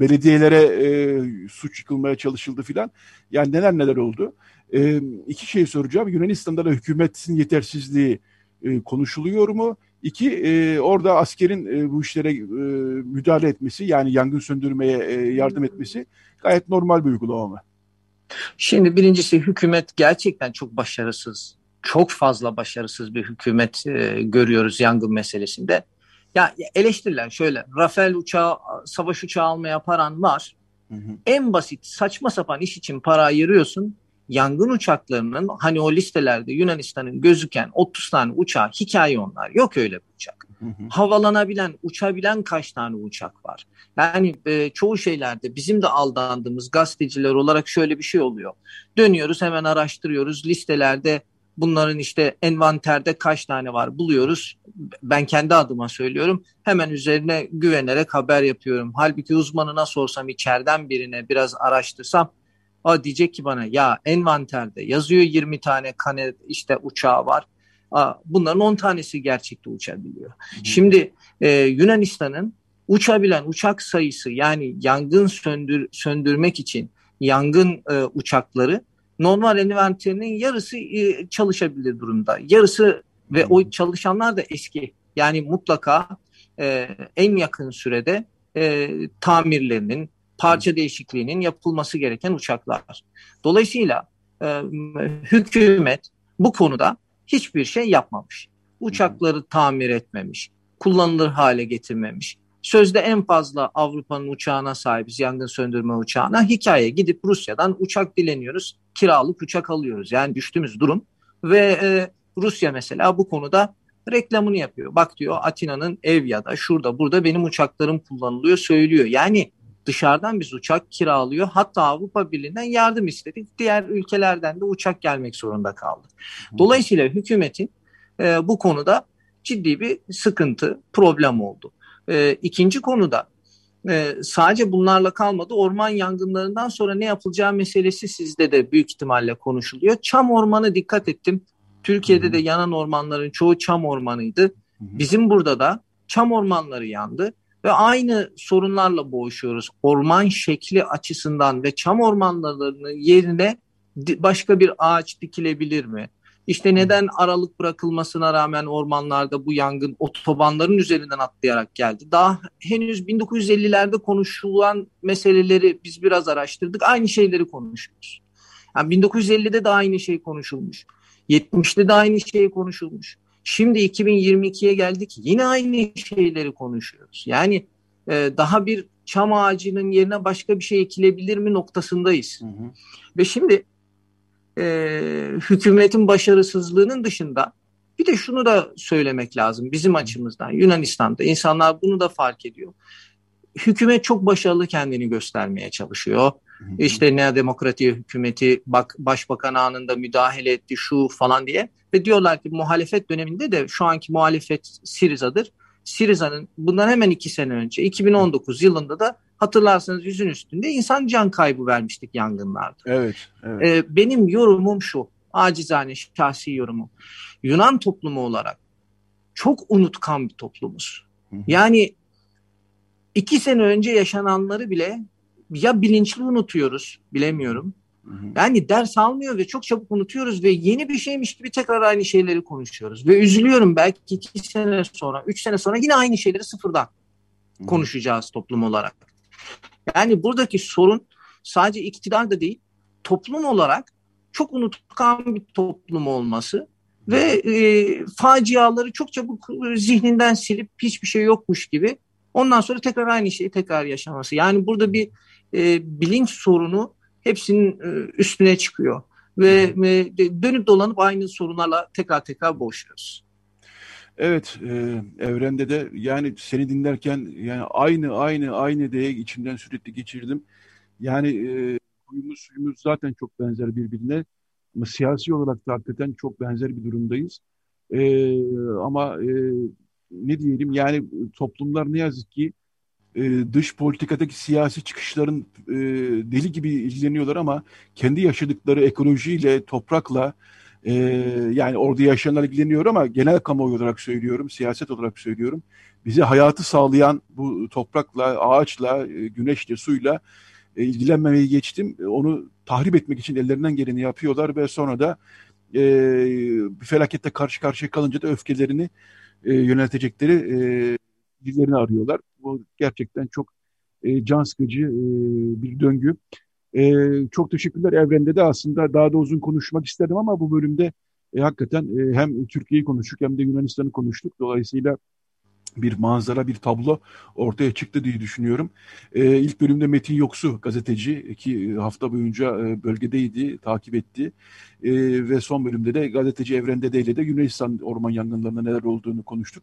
belediyelere e, suç yıkılmaya çalışıldı filan. Yani neler neler oldu. E, iki şey soracağım. Yunanistan'da da hükümetin yetersizliği e, konuşuluyor mu? İki, e, orada askerin e, bu işlere e, müdahale etmesi yani yangın söndürmeye e, yardım etmesi gayet normal bir uygulama? Şimdi birincisi hükümet gerçekten çok başarısız. Çok fazla başarısız bir hükümet e, görüyoruz yangın meselesinde. Ya eleştirilen şöyle, Rafael uçağı, savaş uçağı almaya paran var. Hı hı. En basit saçma sapan iş için para ayırıyorsun yangın uçaklarının hani o listelerde Yunanistan'ın gözüken 30 tane uçağı hikaye onlar. Yok öyle bir uçak. Havalanabilen, uçabilen kaç tane uçak var? Yani e, çoğu şeylerde bizim de aldandığımız gazeteciler olarak şöyle bir şey oluyor. Dönüyoruz hemen araştırıyoruz listelerde bunların işte envanterde kaç tane var buluyoruz. Ben kendi adıma söylüyorum. Hemen üzerine güvenerek haber yapıyorum. Halbuki uzmanına sorsam içeriden birine biraz araştırsam Aa, diyecek ki bana ya envanterde yazıyor 20 tane kane işte uçağı var. Aa, bunların 10 tanesi gerçekte uçabiliyor. Hmm. Şimdi e, Yunanistan'ın uçabilen uçak sayısı yani yangın söndür, söndürmek için yangın e, uçakları normal envanterinin yarısı e, çalışabilir durumda. Yarısı ve o çalışanlar da eski. Yani mutlaka e, en yakın sürede e, tamirlerinin, parça değişikliğinin yapılması gereken uçaklar. Dolayısıyla e, hükümet bu konuda hiçbir şey yapmamış. Uçakları tamir etmemiş, kullanılır hale getirmemiş. Sözde en fazla Avrupa'nın uçağına sahibiz, yangın söndürme uçağına. Hikaye gidip Rusya'dan uçak dileniyoruz, kiralık uçak alıyoruz. Yani düştüğümüz durum ve e, Rusya mesela bu konuda reklamını yapıyor. Bak diyor Atina'nın ev ya da şurada burada benim uçaklarım kullanılıyor söylüyor. Yani dışarıdan biz uçak kiralıyor. Hatta Avrupa Birliği'nden yardım istedik. Diğer ülkelerden de uçak gelmek zorunda kaldı. Dolayısıyla hükümetin e, bu konuda ciddi bir sıkıntı, problem oldu. E, ikinci konuda e, sadece bunlarla kalmadı. Orman yangınlarından sonra ne yapılacağı meselesi sizde de büyük ihtimalle konuşuluyor. Çam ormanı dikkat ettim. Türkiye'de de yanan ormanların çoğu çam ormanıydı. Bizim burada da çam ormanları yandı ve aynı sorunlarla boğuşuyoruz. Orman şekli açısından ve çam ormanlarının yerine başka bir ağaç dikilebilir mi? İşte neden aralık bırakılmasına rağmen ormanlarda bu yangın otobanların üzerinden atlayarak geldi? Daha henüz 1950'lerde konuşulan meseleleri biz biraz araştırdık. Aynı şeyleri konuşuyoruz. Yani 1950'de de aynı şey konuşulmuş. 70'te de aynı şey konuşulmuş. Şimdi 2022'ye geldik yine aynı şeyleri konuşuyoruz. Yani e, daha bir çam ağacının yerine başka bir şey ekilebilir mi noktasındayız. Hı hı. Ve şimdi e, hükümetin başarısızlığının dışında bir de şunu da söylemek lazım bizim açımızdan. Yunanistan'da insanlar bunu da fark ediyor. Hükümet çok başarılı kendini göstermeye çalışıyor. İşte Nea Demokratiya hükümeti bak başbakan anında müdahale etti şu falan diye. Ve diyorlar ki muhalefet döneminde de şu anki muhalefet Siriza'dır. Siriza'nın bundan hemen iki sene önce 2019 yılında da hatırlarsanız yüzün üstünde insan can kaybı vermiştik yangınlarda. Evet. evet. Ee, benim yorumum şu acizane şahsi yorumum. Yunan toplumu olarak çok unutkan bir toplumuz. Yani iki sene önce yaşananları bile ya bilinçli unutuyoruz bilemiyorum yani ders almıyor ve çok çabuk unutuyoruz ve yeni bir şeymiş gibi tekrar aynı şeyleri konuşuyoruz. Ve üzülüyorum belki iki sene sonra, üç sene sonra yine aynı şeyleri sıfırdan konuşacağız toplum olarak. Yani buradaki sorun sadece iktidar da değil, toplum olarak çok unutkan bir toplum olması ve e, faciaları çok çabuk zihninden silip hiçbir şey yokmuş gibi ondan sonra tekrar aynı şeyi tekrar yaşaması. Yani burada bir e, bilinç sorunu hepsinin e, üstüne çıkıyor. Ve dönüp dolanıp aynı sorunlarla tekrar tekrar boğuşuyoruz. Evet, e, evrende de yani seni dinlerken yani aynı aynı aynı diye içimden sürekli geçirdim. Yani e, huyumuz suyumuz zaten çok benzer birbirine. Ama siyasi olarak da hakikaten çok benzer bir durumdayız. E, ama e, ne diyelim yani toplumlar ne yazık ki e, dış politikadaki siyasi çıkışların e, deli gibi ilgileniyorlar ama kendi yaşadıkları ekolojiyle, toprakla e, yani orada yaşayanlar ilgileniyor ama genel kamuoyu olarak söylüyorum, siyaset olarak söylüyorum. Bize hayatı sağlayan bu toprakla, ağaçla, e, güneşle, suyla e, ilgilenmemeyi geçtim. Onu tahrip etmek için ellerinden geleni yapıyorlar ve sonra da e, bir felakette karşı karşıya kalınca da öfkelerini e, yöneltecekleri e, birilerini arıyorlar. Bu gerçekten çok e, can sıkıcı e, bir döngü. E, çok teşekkürler. Evrende de aslında daha da uzun konuşmak istedim ama bu bölümde e, hakikaten e, hem Türkiye'yi konuştuk hem de Yunanistan'ı konuştuk. Dolayısıyla bir manzara, bir tablo ortaya çıktı diye düşünüyorum. Ee, ilk bölümde Metin Yoksu gazeteci ki hafta boyunca e, bölgedeydi, takip etti. E, ve son bölümde de gazeteci Evrende Deyle de Yunanistan orman yangınlarında neler olduğunu konuştuk.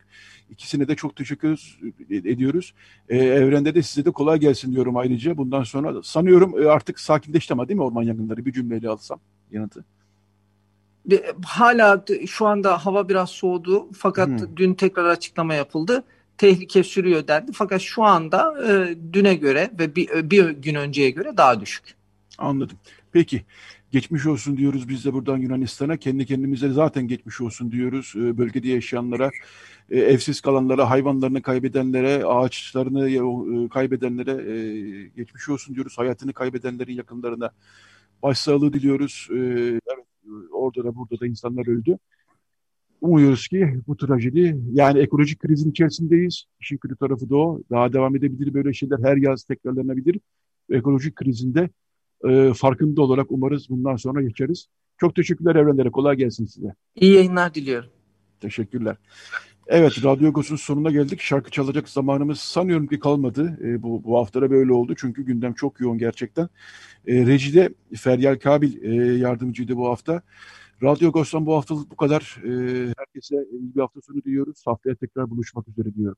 İkisine de çok teşekkür ediyoruz. E, Evrende de size de kolay gelsin diyorum ayrıca. Bundan sonra sanıyorum e, artık sakinleşti ama değil mi orman yangınları? Bir cümleyle alsam yanıtı hala şu anda hava biraz soğudu fakat hmm. dün tekrar açıklama yapıldı. Tehlike sürüyor dendi fakat şu anda e, düne göre ve bir, bir gün önceye göre daha düşük. Anladım. Peki geçmiş olsun diyoruz biz de buradan Yunanistan'a. Kendi kendimize zaten geçmiş olsun diyoruz e, bölgede yaşayanlara, e, evsiz kalanlara, hayvanlarını kaybedenlere, ağaçlarını e, kaybedenlere e, geçmiş olsun diyoruz. Hayatını kaybedenlerin yakınlarına başsağlığı diliyoruz. E, evet orada da burada da insanlar öldü. Umuyoruz ki bu trajedi yani ekolojik krizin içerisindeyiz. İşin kötü tarafı da o. Daha devam edebilir böyle şeyler her yaz tekrarlanabilir. Ekolojik krizinde e, farkında olarak umarız bundan sonra geçeriz. Çok teşekkürler Evrenlere. Kolay gelsin size. İyi yayınlar diliyorum. Teşekkürler. Evet, Radyo Agos'un sonuna geldik. Şarkı çalacak zamanımız sanıyorum ki kalmadı. E, bu, bu haftada böyle oldu çünkü gündem çok yoğun gerçekten. E, Rejide Feryal Kabil e, yardımcıydı bu hafta. Radyo Agos'tan bu haftalık bu kadar. E, herkese iyi bir hafta sonu diliyoruz. Haftaya tekrar buluşmak üzere diyorum.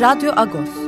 Radyo Agos